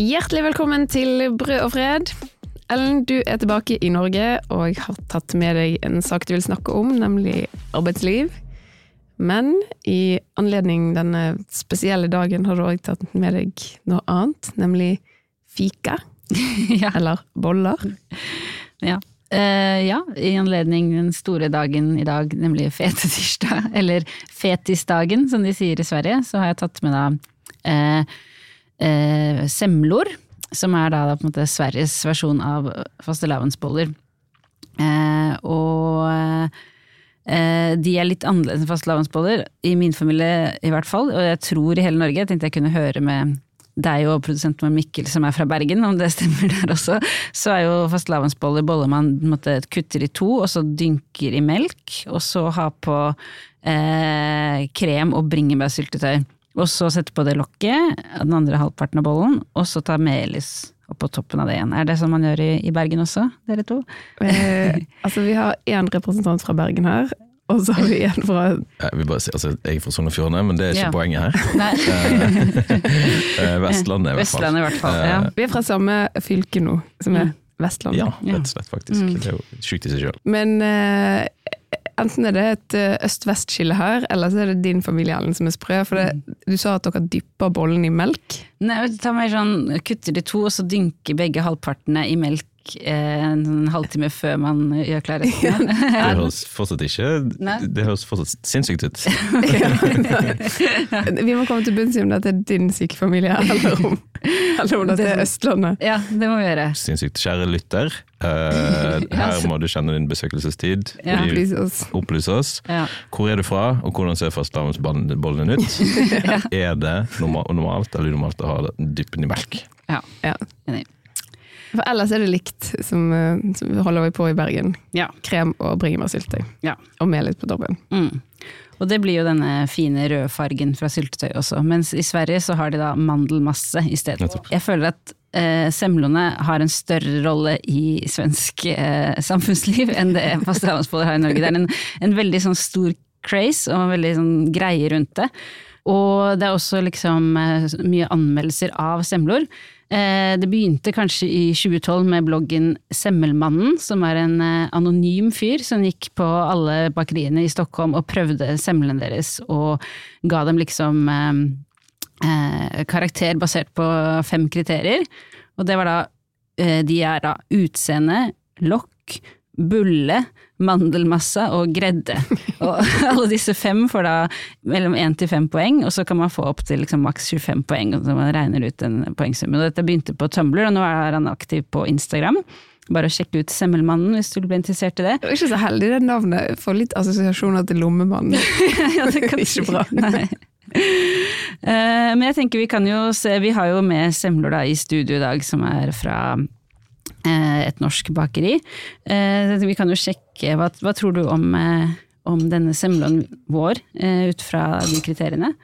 Hjertelig velkommen til Brød og fred. Ellen, du er tilbake i Norge og har tatt med deg en sak du vil snakke om, nemlig arbeidsliv. Men i anledning denne spesielle dagen har du òg tatt med deg noe annet, nemlig fika. ja. Eller boller. Ja. Uh, ja, i anledning den store dagen i dag, nemlig fetetirsdag, eller fetisdagen som de sier i Sverige, så har jeg tatt med da eh, eh, semlor, som er da, på en måte Sveriges versjon av fastelavnsboller. Eh, og eh, de er litt annerledes enn fastelavnsboller, i min familie i hvert fall, og jeg tror i hele Norge. Jeg tenkte jeg kunne høre med deg og produsenten Mikkel som er fra Bergen, om det stemmer der også, så er jo fastelavnsboller boller man måtte, kutter i to, og så dynker i melk, og så ha på eh, krem og bringebærsyltetøy. Og så sette på det lokket, den andre halvparten av bollen, og så ta melis oppå toppen av det igjen. Er det sånn man gjør i, i Bergen også, dere to? Eh, altså, vi har én representant fra Bergen her, og så har vi en fra Jeg vil bare si, altså, jeg er fra Sogn og Fjordane, men det er ikke Ja. poenget her. Eh, Vestlandet, i hvert fall. Vestlandet i hvert fall, ja. Vi er fra samme fylke nå, som er Vestlandet. Ja, rett og slett, faktisk. Mm. Det er jo sjukt i seg sjøl. Men eh, enten er det et eh, øst-vest-skille her, eller så er det din familie Ellen som er sprø. For det, du sa at dere dypper bollen i melk. Nei, ta mer sånn, kutter de to, og så dynker begge halvpartene i melk en sånn halvtime før man gjør klar resten. Det høres fortsatt ikke Nei. Det høres fortsatt sinnssykt ut. Vi må komme til bunns i om dette er din syke familie, eller om, eller om dette er Østlandet. Ja, det må vi gjøre. Sinnssykt. Kjære lytter, eh, her må du kjenne din besøkelsestid. Ja. Opplys oss. Opplys oss. Ja. Hvor er du fra, og hvordan ser fastlandsbollen ut? Er det norma- normalt eller unormalt å ha dyppen i melk? Ja. Ja. Enig. For ellers er det likt, som, eh, som holder vi på i Bergen. Ja. Krem og bringebærsyltetøy. Ja. Og med litt på toppen. Mm. Og det blir jo denne fine røde fargen fra syltetøy også, mens i Sverige så har de da mandelmasse i stedet. Nettopp. Jeg føler at eh, semlene har en større rolle i svensk eh, samfunnsliv enn det fastelavnsboller har i Norge. Det er en, en veldig sånn stor craze og en veldig sånn greie rundt det. Og det er også liksom eh, mye anmeldelser av semlor. Eh, Det begynte kanskje i 2012 med bloggen Semmelmannen, som er en eh, anonym fyr som gikk på alle bakeriene i Stockholm og prøvde semlene deres, og ga dem liksom eh, karakter basert på fem kriterier. Og det var da De er da utseende, lokk, bulle, mandelmasse og gredde. Og alle disse fem får da mellom én til fem poeng, og så kan man få opp til liksom maks 25 poeng, og så man regner ut en poengsummen. Og dette begynte på Tumblr, og nå er han aktiv på Instagram. Bare å sjekke ut Semmelmannen hvis du blir interessert i det. Det er ikke så heldig det navnet. Får litt assosiasjoner til Lommemannen. ja, det kan Ikke bra. Nei. Eh, men jeg tenker vi kan jo se, vi har jo med semler da i studio i dag som er fra et norsk bakeri. Eh, vi kan jo sjekke, hva, hva tror du om, eh, om denne semlen vår, eh, ut fra de kriteriene?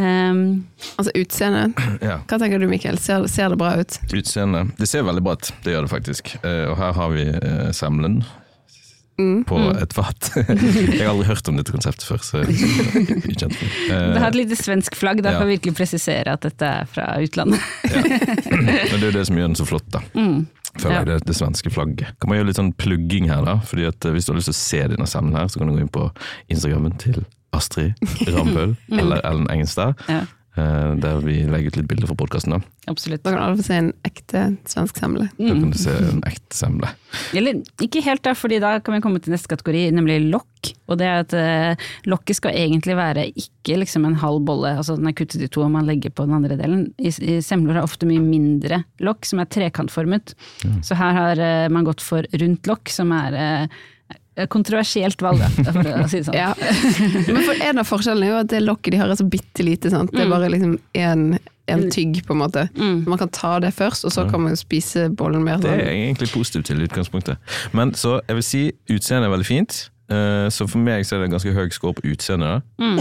Um, Altså utseende. Ja. Hva tenker du Mikkel, ser, ser det bra ut? Utseende. Det ser veldig bra ut, det gjør det faktisk. Eh, Og her har vi eh, semlen Mm. på et fat. Jeg har aldri hørt om dette konseptet før, så jeg ukjent for det. Eh, har et lite svensk flagg, da Ja. kan vi virkelig presisere at dette er fra utlandet. Men det er jo det som gjør den så flott, da. Mm. Føler Ja. jeg, det, det svenske flagget. Kan man gjøre litt sånn plugging her, da? Fordi at eh, Hvis du har lyst til å se denne semlen her, så kan du gå inn på Instagrammen til Astrid Rambøll eller Ellen Engenstad. Ja, Der vi legger ut litt bilder fra podkasten. Da. absolutt. Da kan alle få se en ekte svensk semle. da kan du se en ekte semle. Eller ikke helt, da, fordi da kan vi komme til neste kategori, nemlig lokk. Og det er at eh, lokket skal egentlig være ikke liksom en halv bolle, altså den er kuttet i to og man legger på den andre delen. I, i semler er ofte mye mindre lokk, som er trekantformet. Så her har eh, man gått for rundt lokk, som er eh, et kontroversielt valg, da, for å si det sånn. Ja. Men for en av forskjellene er jo at det lokket de har er så bitte lite. Sant? Det er bare liksom en, en tygg, på en måte. Mm. Man kan ta det først, og så kan man spise bollen mer Det er egentlig positivt til utgangspunktet. Men så jeg vil si utseendet er veldig fint. Eh, Så for meg så er det en ganske høy score på utseendet. Mm.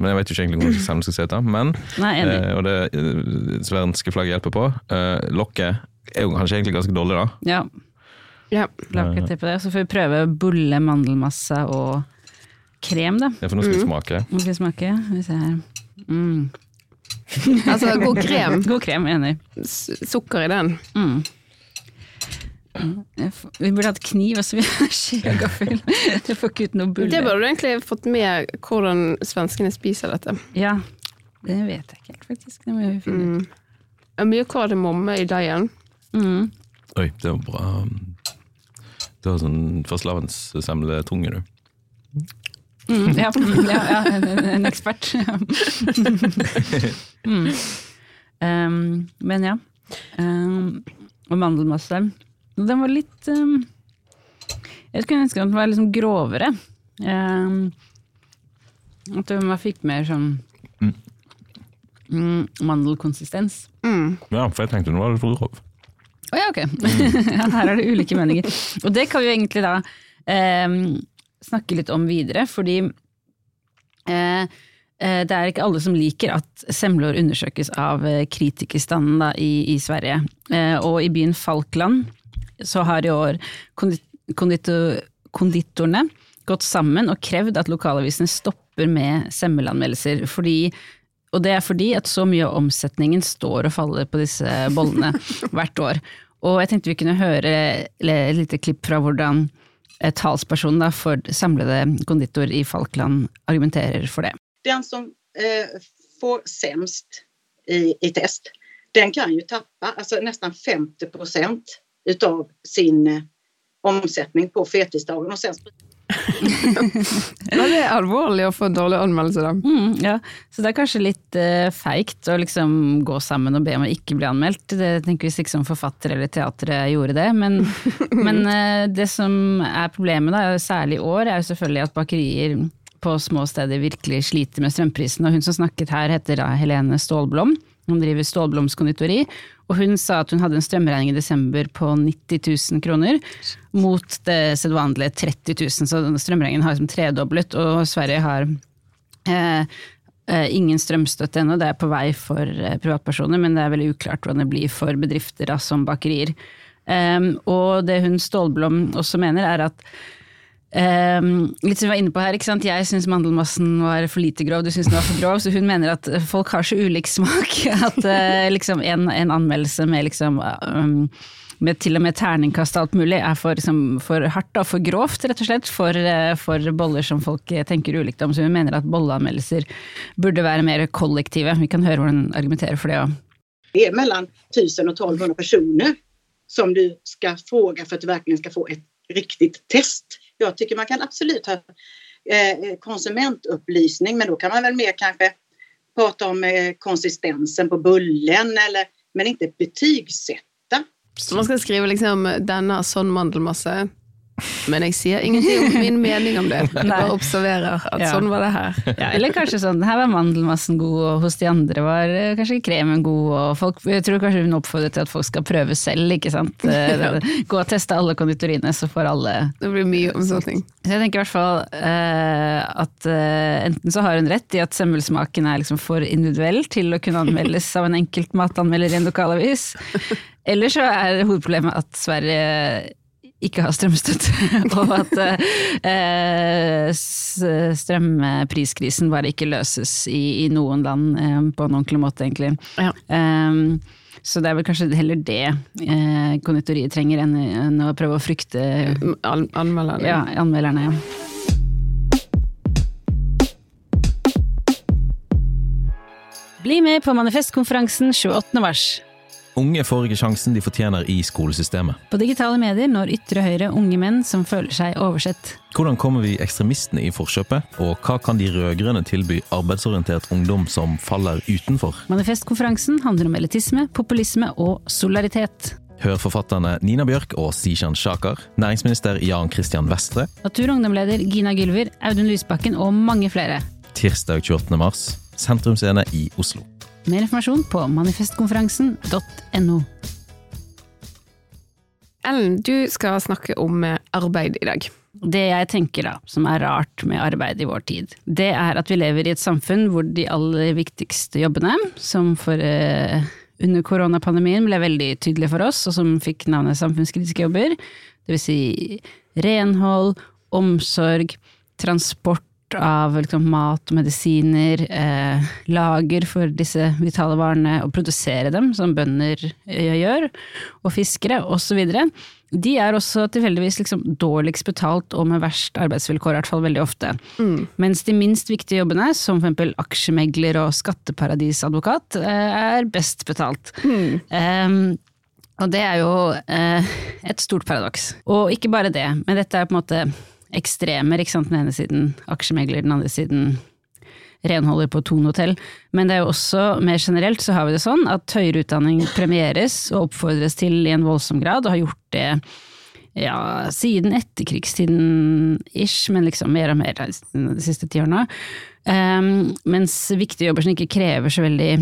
Men jeg vet jo ikke egentlig hvordan semlen skal se ut. da. Men, Nei, eh, og det eh, svenske flagget hjelper på. Eh, Lokket er jo kanskje egentlig ganske dårlig, da. Ja, Ja. la ikke til på det. Så får vi prøve bulle, mandelmasse og krem, da. Ja, for nå skal vi smake. Nå skal vi smake? Vi ser her. Mm. Altså god krem. God krem, enig. S- Sukker i den. Mm. Vi burde hatt kniv, og så vi har skje Det får ikke ut noe bulle. Det burde du egentlig fått med hvordan svenskene spiser dette. Ja, det vet jeg ikke helt, faktisk. Det må vi finne ut. Mm. Mye kardemomme i deigen. Mm. Oi, det var bra. Du har sånn fastelavnssemletunge, du. Mm, ja, mm, ja, ja, en, en ekspert. mm. um, men ja. Um, og mandelmasse. Den var litt um, Jeg skulle ønske at den var liksom grovere. Um, at man fikk mer sånn mm, mandelkonsistens. Mm. Ja, for jeg tenkte nå var det for grov. Å ja, ok. her er det ulike meninger. Og det kan vi jo egentlig da eh, snakke litt om videre, fordi eh, eh, det er ikke alle som liker at semler undersøkes av eh, kritikerstanden da, i, i Sverige. Eh, og i byen Falkland så har i år kondit kondito konditorene gått sammen og krevd at lokalavisene stopper med semmelanmeldelser, fordi og det er fordi at så mye av omsetningen står og faller på disse bollene hvert år. Og jeg tenkte vi kunne høre et lite klipp fra hvordan eh, talspersonen da for samlede konditor i Falkland argumenterer for det. Den som eh, får sämst i, i test, den kan jo tappe altså nesten 50 av utav sin eh, omsetning på fettisdagen. Og sen Ja, det er alvorlig å få dårlig anmeldelse, da. Mm, ja, så det er kanskje litt uh, feigt å liksom gå sammen og be om å ikke bli anmeldt. Det tenker Hvis ikke som forfatter eller teatret gjorde det. Men, men uh, det som er problemet, da, særlig i år, er jo selvfølgelig at bakerier på små steder virkelig sliter med strømprisen. Og hun som snakket her heter da Helene Stålblom. Hun driver stålblomstkonditori, og hun sa at hun hadde en strømregning i desember på 90 000 kroner, mot det sedvanlige 30 000, så strømregningen har liksom tredoblet, og Sverige har eh, eh, ingen strømstøtte ennå, det er på vei for eh, privatpersoner, men det er veldig uklart hvordan det blir for bedrifter som bakerier. Um, og det hun Stålblom også mener, er at Um, litt som vi var inne på her, ikke sant? Jeg syns mandelmassen var for lite grov, du syns den var for grov. Så hun mener at folk har så ulik smak at uh, liksom en, en, anmeldelse med liksom um, med til og med terningkast og alt mulig, er for, liksom, for hardt og for grovt, rett og slett, for, uh, for, boller som folk tenker ulikt om. Så hun mener at bolleanmeldelser burde være mer kollektive. Vi kan høre hvordan hun argumenterer for det òg. Det er mellom 1000 og 1200 personer som du skal spørre for at du virkelig skal få et riktig test. Jag tycker man kan absolut ha eh, konsumentupplysning men då kan man väl mer kanske prata om eh, konsistensen på bullen eller, men inte betygsätta. Så man skal skrive liksom 'denne sån mandelmasse', men jeg sier ingenting om min mening om det. Jeg bare observerer at Ja. sånn var det her. Ja, eller kanskje sånn, her var mandelmassen god, og hos de andre var eh, kanskje kremen god, og folk, jeg tror kanskje hun oppfordrer til at folk skal prøve selv, ikke sant. Eh, Gå og teste alle konditoriene, så får alle Det blir mye om sånne ting. Så jeg tenker i hvert fall eh, at eh, enten så har hun rett i at semmelsmaken er liksom for individuell til å kunne anmeldes av en enkelt matanmelder i en lokalavis, eller så er hovedproblemet at Sverige ikke har strømstøtte, og at eh, strømpriskrisen bare ikke løses i, i noen land eh, på en ordentlig måte, egentlig. Ja. Um, så det er vel kanskje heller det eh, konditoriet trenger, enn, enn å prøve å frykte An anmelderne. ja, anmelderne. Ja. Bli med på manifestkonferansen 28. mars. Unge får ikke sjansen de fortjener i skolesystemet. På digitale medier når ytre høyre unge menn som føler seg oversett. Hvordan kommer vi ekstremistene i forkjøpet, og hva kan de rød-grønne tilby arbeidsorientert ungdom som faller utenfor? Manifestkonferansen handler om elitisme, populisme og solidaritet. Hør forfatterne Nina Bjørk og Sishan Shakar, næringsminister Jan Christian Vestre, Natur- og ungdomsleder Gina Gylver, Audun Lysbakken og mange flere. tirsdag 28. mars, sentrumsscene i Oslo. Mer informasjon på manifestkonferansen.no. Ellen, du skal snakke om eh, arbeid i dag. Det jeg tenker da, som er rart med arbeid i vår tid, det er at vi lever i et samfunn hvor de aller viktigste jobbene, som for eh, under koronapandemien ble veldig tydelige for oss, og som fikk navnet samfunnskritiske jobber, det vil si renhold, omsorg, transport av liksom, mat og medisiner, eh, lager for disse vitale varene, og produsere dem, som bønder eh, gjør, og fiskere, osv. De er også tilfeldigvis liksom dårligst betalt og med verst arbeidsvilkår, i hvert fall veldig ofte. Mm. Mens de minst viktige jobbene, som eksempel aksjemegler og skatteparadisadvokat, eh, er best betalt. Mm. Um, og det er jo eh, et stort paradoks. Og ikke bare det, men dette er på en måte ekstremer, ikke sant. Den ene siden aksjemegler, den andre siden renholder på Thon hotell. Men det er jo også, mer generelt så har vi det sånn at høyere utdanning premieres og oppfordres til i en voldsom grad, og har gjort det ja, siden etterkrigstiden ish, men liksom mer og mer de siste tiårene. Um, mens viktige jobber som ikke krever så veldig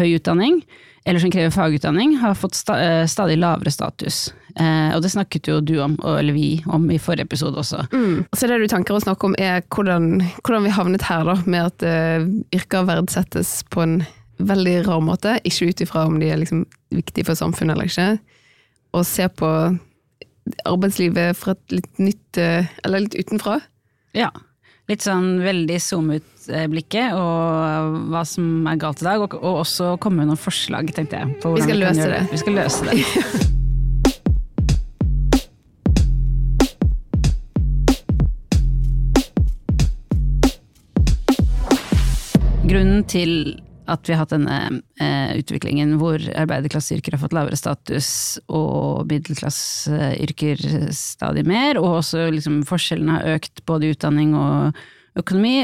høy utdanning, eller som krever fagutdanning, har fått eh, stadig lavere status. Eh, og det snakket jo du om, eller vi om i forrige episode også. Mm. Så det du tenker å snakke om er hvordan, hvordan vi havnet her, da, med at uh, yrker verdsettes på en veldig rar måte, ikke ut ifra om de er liksom viktige for samfunnet eller ikke, og se på arbeidslivet fra et litt nytt, eller litt utenfra. Ja. Litt sånn veldig zoom-ut-blikket og hva som er galt i dag, og, og også komme med noen forslag, tenkte jeg. Vi skal løse gjøre det. Vi skal løse det. Grunnen til at vi har hatt denne eh, utviklingen hvor arbeiderklasseyrker har fått lavere status og middelklasseyrker stadig mer, og også liksom forskjellene har økt både i utdanning og økonomi,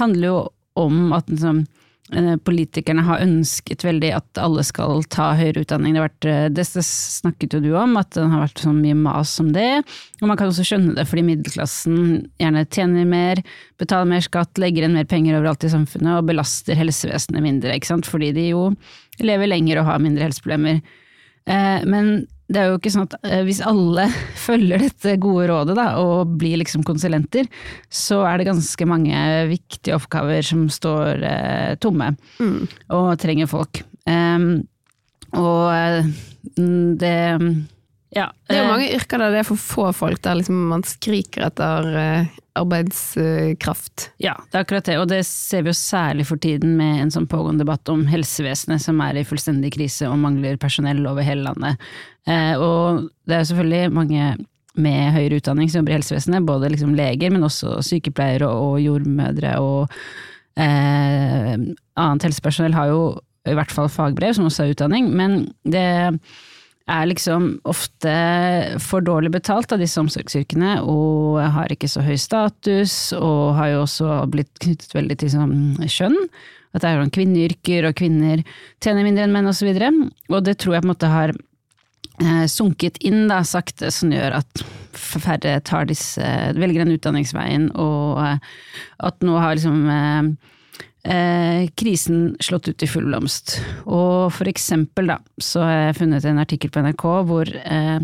handler jo om at liksom, eh, politikerne har ønsket veldig at alle skal ta høyere utdanning. Det, vært, eh, det snakket jo du om, at det har vært så mye mas om det. Og man kan også skjønne det, fordi middelklassen gjerne tjener mer, betaler mer skatt, legger inn mer penger overalt i samfunnet og belaster helsevesenet mindre, fordi de jo lever lenger og har mindre helseproblemer. Eh, Men det er jo ikke sånn at eh, hvis alle følger dette gode rådet da, og blir liksom konsulenter, så er det ganske mange viktige oppgaver som står eh, tomme Mm. og trenger folk. Um, og eh, det ja, Det er jo eh, mange yrker der det er for få folk, der liksom man skriker etter eh, arbeidskraft. Ja, det er akkurat det, og det ser vi jo særlig for tiden med en sånn pågående debatt om helsevesenet som er i fullstendig krise og mangler personell over hele landet. Eh, og det er jo selvfølgelig mange med høyere utdanning som jobber i helsevesenet, både liksom leger, men også sykepleiere og jordmødre og eh, annet helsepersonell har jo i hvert fall fagbrev, som også er utdanning, men det er liksom ofte for dårlig betalt av disse omsorgsyrkene, og har ikke så høy status, og har jo også blitt knyttet veldig til sånn kjønn. At det er sånn kvinneyrker, og kvinner tjener mindre enn menn, osv. Og, så og det tror jeg på en måte har eh, sunket inn da, sakte, som gjør at færre disse, velger den utdanningsveien, og eh, at nå har liksom eh, eh, krisen slått ut i full blomst. Og for eksempel da, så har jeg funnet en artikkel på NRK hvor eh,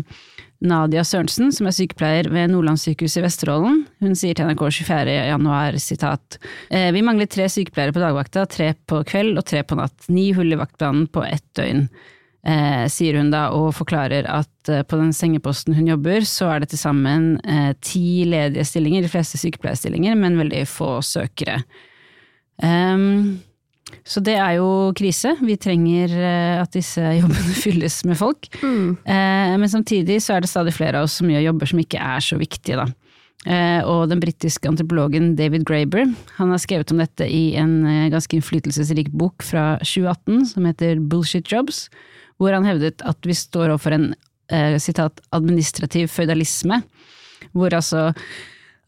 Nadia Sørensen, som er sykepleier ved Nordlandssykehuset i Vesterålen, hun sier til NRK 24. januar, sitat, eh, vi mangler tre sykepleiere på dagvakta, tre på kveld og tre på natt. Ni hull i vaktplanen på ett døgn. Eh, sier hun da, og forklarer at eh, på den sengeposten hun jobber, så er det til sammen eh, ti ledige stillinger, de fleste sykepleierstillinger, men veldig få søkere. Ehm, så det er jo krise. Vi trenger eh, at disse jobbene fylles med folk. Eh, men samtidig så er det stadig flere av oss som gjør jobber som ikke er så viktige, da. Eh, og den britiske antropologen David Graeber han har skrevet om dette i en eh, ganske innflytelsesrik bok fra 2018 som heter Bullshit Jobs, hvor han hevdet at vi står overfor en eh, sitat, administrativ føydalisme, hvor altså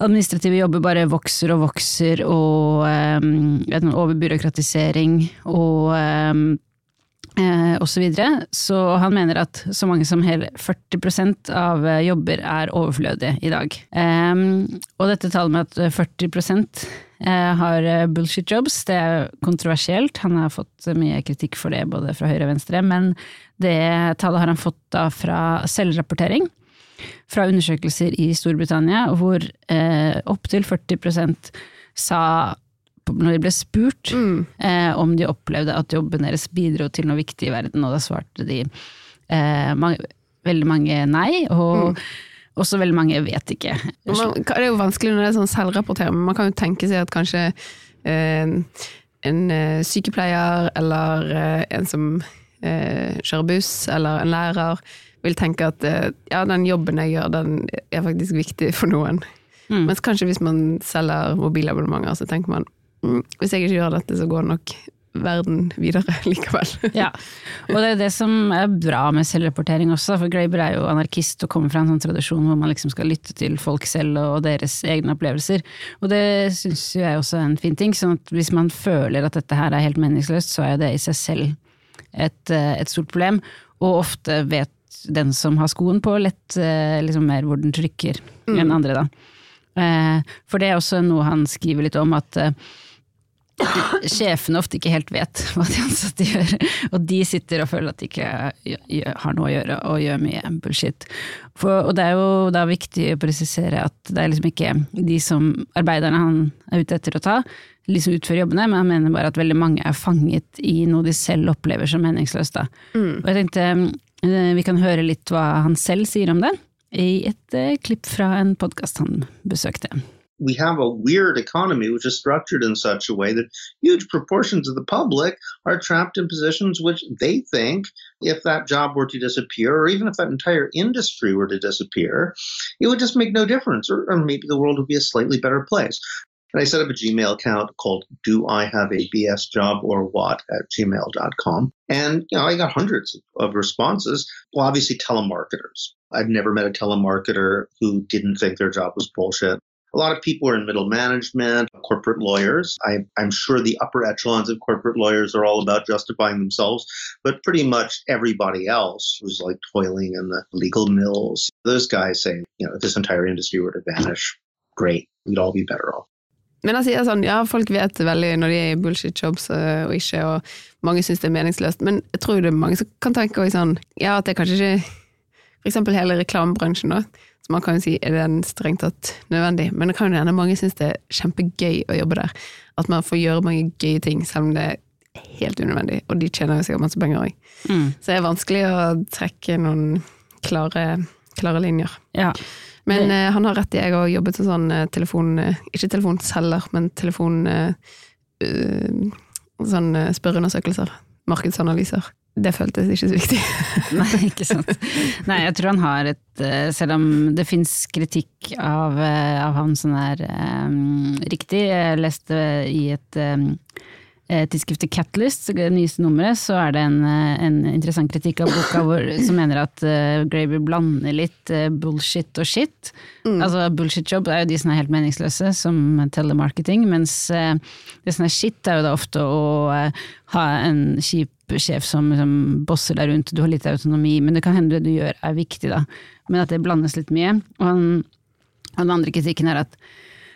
administrative jobber bare vokser og vokser, og um, overbyråkratisering og um, eh, så videre. Så han mener at så mange som hele 40% av eh, jobber er overflødige i dag. Um, og dette tallet med at 40 eh, har eh, bullshit jobs, det er kontroversielt. Han har fått mye kritikk for det både fra høyre og venstre, men det tallet har han fått da fra selvrapportering fra undersøkelser i Storbritannia, hvor eh, opptil 40% sa, når de ble spurt, Mm. eh, om de opplevde at jobben deres bidro til noe viktig i verden, og da svarte de eh, mange, veldig mange nei. Og, også veldig mange vet ikke. Man, det er jo vanskelig når det er sånn selvrapportering, men man kan jo tenke seg at kanskje eh, en eh, sykepleier eller eh, en som eh, kjører buss, eller en lærer, vil tenke at eh, ja, den jobben jeg gjør, den er faktisk viktig for noen. Mm. Mens kanskje hvis man selger mobilabonnementer, så tenker man mm, hvis jeg ikke gjør dette, så går nok verden videre likevel. Ja, og det er det som er bra med selvrapportering også, for Graeber er jo anarkist og kommer fra en sånn tradisjon hvor man liksom skal lytte til folk selv og deres egne opplevelser. Og det syns jo jeg også er en fin ting, sånn at hvis man føler at dette her er helt meningsløst, så er jo det i seg selv et, eh, et stort problem, og ofte vet den som har skoen på, lett eh, liksom mer hvor den trykker enn andre, da. Eh, For det er også noe han skriver litt om, at eh, sjefene ofte ikke helt vet hva de ansatte gjør, og de sitter og føler at de ikke har noe å gjøre, og gjør mye bullshit. For, og det er jo da viktig å presisere at det er liksom ikke de som arbeiderne han er ute etter å ta, liksom utfører jobbene, men han mener bare at veldig mange er fanget i noe de selv opplever som meningsløst. Da. Og jeg tenkte vi kan høre litt hva han selv sier om det, i et eh, klipp fra en podkast han besøkte. we have a weird economy which is structured in such a way that huge proportions of the public are trapped in positions which they think if that job were to disappear or even if that entire industry were to disappear it would just make no difference or, or maybe the world would be a slightly better place and I set up a Gmail account called Do I Have a BS Job or What at gmail.com. And, you know, I got hundreds of responses. Well, obviously telemarketers. I've never met a telemarketer who didn't think their job was bullshit. A lot of people are in middle management, corporate lawyers. I, I'm sure the upper echelons of corporate lawyers are all about justifying themselves, but pretty much everybody else who's like toiling in the legal mills, those guys say, you know, if this entire industry were to vanish, great, we'd all be better off. Men jeg sier sånn, ja, folk vet veldig når de er i bullshit-jobs eh, og ikke, og mange syns det er meningsløst, men jeg tror det er mange som kan tenke også sånn, ja, at det er kanskje ikke For eksempel hele reklamebransjen, da. Så man kan jo si er den strengt tatt nødvendig, men det kan jo hende mange syns det er kjempegøy å jobbe der. At man får gjøre mange gøye ting, selv om det er helt unødvendig, og de tjener jo sikkert masse penger òg. Mm. Så det er vanskelig å trekke noen klare, klare linjer. Ja. Men mm. han har rett i, jeg har jobbet som sånn eh, telefon... eh, ikke telefonselger, men telefon... sånn spørreundersøkelser. Markedsanalyser. Det føltes ikke så viktig. Nei, ikke sant. Nei, jeg tror han har et Selv om det fins kritikk av, av han som er um, riktig, jeg leste i et um, tidsskriftet Catalyst, det nyeste nummeret, så er det en, eh, en interessant kritikk av boka hvor, som mener at uh, Graver blander litt uh, bullshit og shit. Altså bullshit job er jo de som er helt meningsløse, som telemarketing, mens uh, det som er shit er jo da ofte å uh, ha en kjip sjef som, som bosser deg rundt, du har litt autonomi, men det kan hende det du gjør er viktig, da. Men at det blandes litt mye. Og, han, og den andre kritikken er at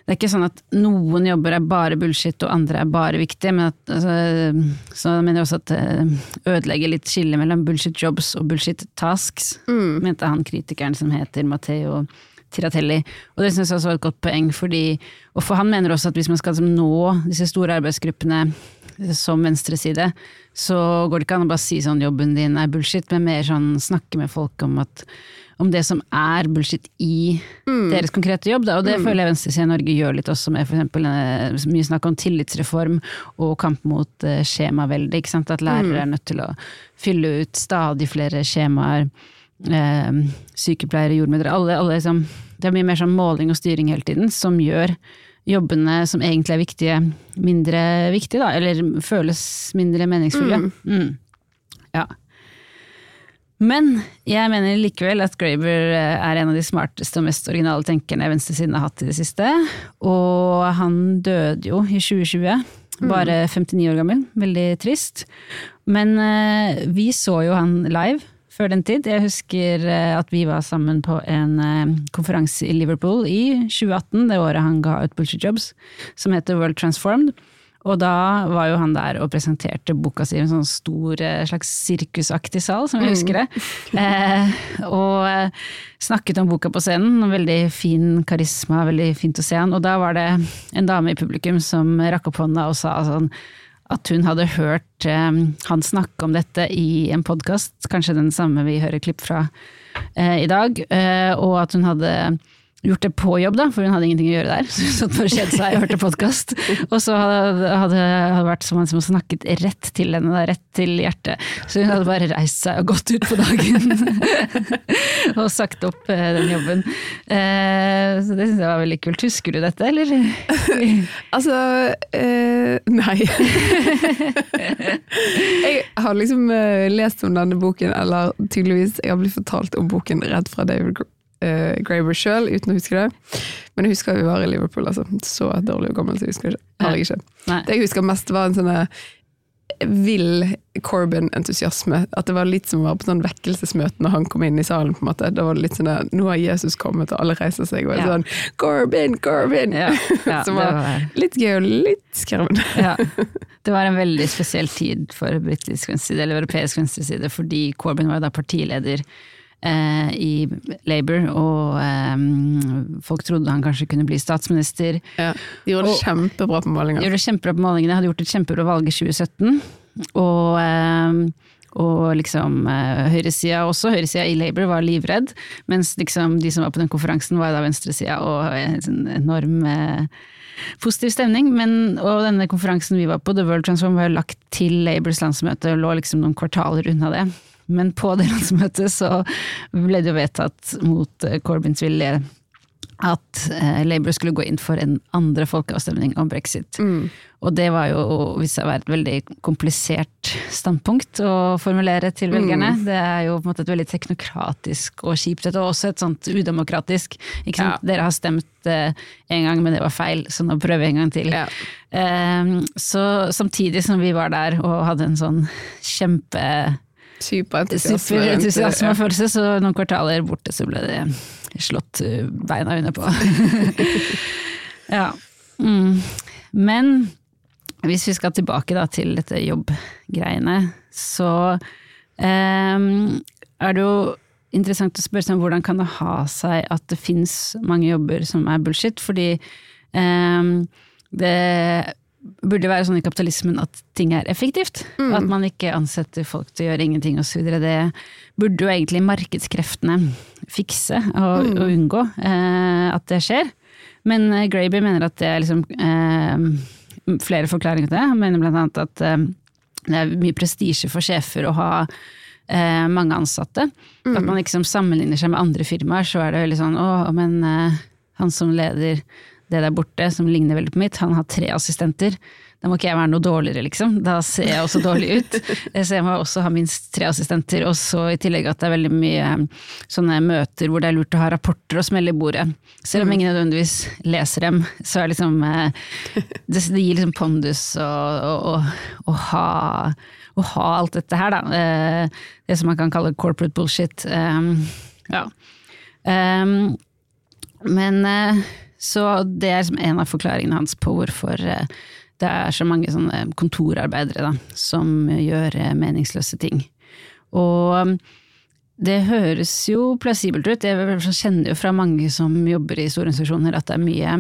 det er ikke sånn at noen jobber er bare bullshit og andre er bare viktige, men at, altså, så mener jeg også at det ødelegger litt skillet mellom bullshit jobs og bullshit tasks, mente han kritikeren som heter Matteo Tiratelli. Og det syns jeg også var et godt poeng, fordi, og for han mener også at hvis man skal liksom nå disse store arbeidsgruppene som venstreside, så går det ikke an å bare si sånn jobben din er bullshit, men mer sånn snakke med folk om at om det som er bullshit i deres konkrete jobb. Da. Og det føler jeg venstresiden i Norge gjør litt også, med f.eks. mye snakk om tillitsreform og kamp mot uh, skjemavelde. Ikke sant? At lærere er nødt til å fylle ut stadig flere skjemaer. Eh, sykepleiere, jordmødre alle, alle liksom, Det er mye mer sånn måling og styring hele tiden som gjør jobbene som egentlig er viktige, mindre viktige, da. Eller føles mindre meningsfulle. Mm. Ja. Men jeg mener likevel at Graeber er en av de smarteste og mest originale tenkerne venstresiden har hatt i det siste. Og han døde jo i 2020, bare 59 år gammel. Veldig trist. Men eh, vi så jo han live før den tid. Jeg husker eh, at vi var sammen på en eh, konferanse i Liverpool i 2018, det året han ga ut Bullshit Jobs, som heter World Transformed. Og da var jo han der og presenterte boka si i en sånn stor eh, slags sirkusaktig sal, som jeg husker det. Eh, og eh, snakket om boka på scenen. Veldig fin karisma, veldig fint å se han. Og da var det en dame i publikum som rakk opp hånda og sa sånn at hun hadde hørt eh, han snakke om dette i en podkast, kanskje den samme vi hører klipp fra eh, i dag, eh, og at hun hadde gjort det på jobb, da, for hun hadde ingenting å gjøre der. Så hun satt bare kjedet seg og hørte podkast. Og så hadde, det vært som han som snakket rett til henne, da, rett til hjertet. Så hun hadde bare reist seg og gått ut på dagen. og sagt opp eh, den jobben. Eh, så det syns jeg var veldig kult. Husker du dette, eller? Altså eh, Nei. jeg har liksom eh, lest om denne boken, eller tydeligvis jeg har blitt fortalt om boken rett fra David Gr- eh, Graeber sjøl, uten å huske det. Men jeg husker vi var i Liverpool, altså. Så dårlig og gammel så husker jeg ikke. har jeg ikke. Nei. Det jeg husker mest, var en sånn eh, vill Corbyn-entusiasme. At det var litt som å være på sånn vekkelsesmøte når han kom inn i salen. på en måte. Da var det litt sånn der, Nå har Jesus kommet, og alle reiser seg og er Ja. sånn Corbyn, Corbyn! Ja, ja, Som var var- litt gøy og litt skremmende. Ja. Det var en veldig spesiell tid for britisk venstreside, eller europeisk venstreside, fordi Corbyn var da partileder eh, i Labour, og eh, folk trodde han kanskje kunne bli statsminister. Ja. De gjorde det kjempebra på målingene. Gjorde det kjempebra på målingene, hadde gjort et kjempebra valg i 2017. Og, eh, og liksom eh, høyresida også, høyresida i Labour var livredd, mens liksom de som var på den konferansen var da venstresida og en enorm eh, positiv stemning. Men, og denne konferansen vi var på, The World Transform, var lagt til Labours landsmøte og lå liksom noen kvartaler unna det. Men på det landsmøtet så ble det jo vedtatt mot eh, Corbyns vilje at eh, Labour skulle gå inn for en andre folkeavstemning om brexit. Og det var jo hvis seg å være et veldig komplisert standpunkt å formulere til velgerne. Det er jo på en måte et veldig teknokratisk og kjipt, og også et sånt udemokratisk. Ikke sant? Dere har stemt eh, en gang, men det var feil, så nå prøver vi en gang til. Ja. Eh, så samtidig som vi var der og hadde en sånn kjempe Superentusiasme. Superentusiasme og følelse, så noen kvartaler borte så ble det slått uh, beina under på. ja. Mm. Men hvis vi skal tilbake da til dette jobbgreiene, så ehm, er det jo interessant å spørre seg om hvordan kan det ha seg at det fins mange jobber som er bullshit, fordi ehm, det burde være sånn i kapitalismen at ting er effektivt. At man ikke ansetter folk til å gjøre ingenting osv. Det burde jo egentlig markedskreftene fikse og, og unngå eh, at det skjer. Men eh, Graby mener at det er liksom eh, flere forklaringer til det. Han mener blant annet at eh, det er mye prestisje for sjefer å ha eh, mange ansatte. At man liksom sammenligner seg med andre firmaer, så er det veldig sånn å, men eh, han som leder det der borte, som ligner veldig på mitt, han har tre assistenter. Da må ikke jeg være noe dårligere, liksom. Da ser jeg også dårlig ut. Så jeg må også ha minst tre assistenter. Og så i tillegg at det er veldig mye eh, sånne møter hvor det er lurt å ha rapporter og smelle i bordet. Selv om ingen nødvendigvis leser dem, så er liksom eh, Det, det gir liksom pondus å, ha å ha alt dette her, da. Eh, Det som man kan kalle corporate bullshit. Ja. Men eh, så det er liksom en av forklaringene hans på hvorfor eh, det er så mange kontorarbeidere da, som gjør eh, meningsløse ting. Og um, det høres jo plausibelt ut, jeg kjenner jo fra mange som jobber i store organisasjoner at det er mye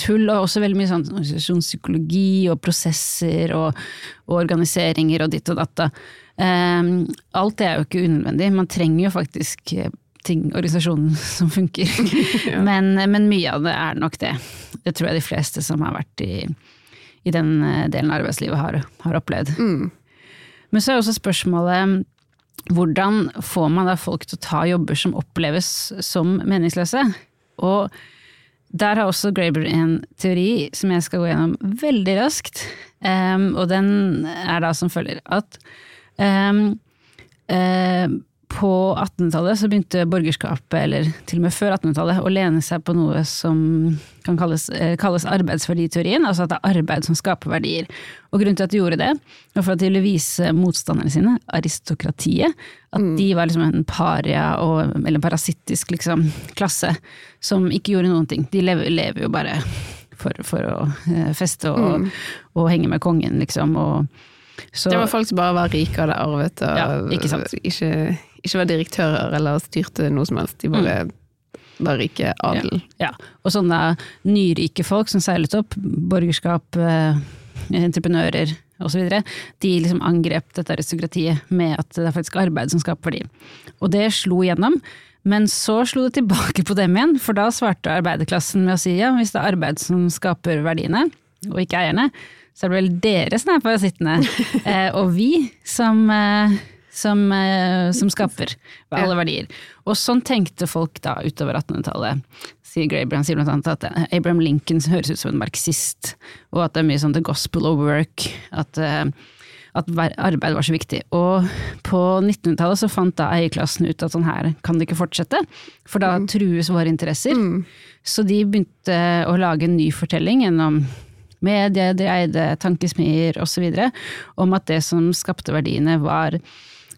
tull, og også veldig mye sånn organisasjonspsykologi og prosesser og, og organiseringer og ditt og datt. Um, alt det er jo ikke unødvendig, man trenger jo faktisk eh, ting, organisasjonen som funker. men, men mye av det er nok det. Det tror jeg de fleste som har vært i, i den eh, delen av arbeidslivet har, har opplevd. Men så er også spørsmålet hvordan får man da folk til å ta jobber som oppleves som meningsløse? Og der har også Graber en teori som jeg skal gå gjennom veldig raskt. Um, og den er da som følger at um, um, på 1800-tallet så begynte borgerskapet, eller til og med før 1800-tallet, å lene seg på noe som kan kalles, eh, kalles arbeidsverditeorien, altså at det er arbeid som skaper verdier. Og grunnen til at de gjorde det, var for at de ville vise motstanderne sine, aristokratiet, at de var liksom en paria, og, eller en parasittisk liksom, klasse, som ikke gjorde noen ting. De lever, lever jo bare for, for å eh, feste og, og henge med kongen, liksom. og så, Det var folk som bare var rike og hadde arvet, og Ja, ikke sant. Ikke, ikke var direktører eller styrte noe som helst. De bare var rike adel. Ja, og sånne nyrike folk som seilet opp, borgerskap, eh, entreprenører osv., de liksom angrep dette aristokratiet med at det er faktisk arbeid som skaper verdi. Og det slo gjennom. Men så slo det tilbake på dem igjen, for da svarte arbeiderklassen med å si ja, hvis det er arbeid som skaper verdiene, og ikke eierne, så er det vel dere som er parasittene, eh, og vi som, eh, som, eh, som skaper alle verdier. Og sånn tenkte folk da utover 1800-tallet. Sier Graeber, han sier blant annet at eh, Abraham Lincoln høres ut som en marxist, og at det er mye sånn the gospel of work. at eh, at arbeid var så viktig. Og på 1900-tallet så fant da eierklassen ut at sånn her kan det ikke fortsette, for da mm. trues våre interesser. Mm. Så de begynte å lage en ny fortelling gjennom medier, de eide tankesmier osv. om at det som skapte verdiene var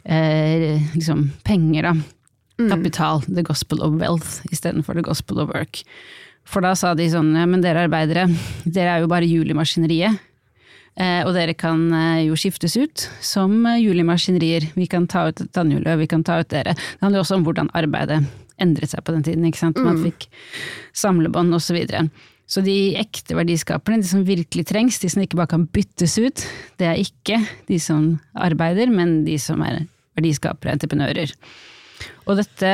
eh, liksom penger, da. Mm. Kapital. The gospel of wealth istedenfor the gospel of work. For da sa de sånn, ja men dere arbeidere, dere er jo bare hjul i maskineriet. Eh, og dere kan eh, jo skiftes ut som julemaskinerier hjul i maskinerier. Vi kan ta ut tannhjulet, vi kan ta ut dere. Det handler jo også om hvordan arbeidet endret seg på den tiden. ikke sant? Man mm. fikk samlebånd osv. Så, videre. så de ekte verdiskaperne, de som virkelig trengs, de som ikke bare kan byttes ut, det er ikke de som arbeider, men de som er verdiskapere, entreprenører. Og dette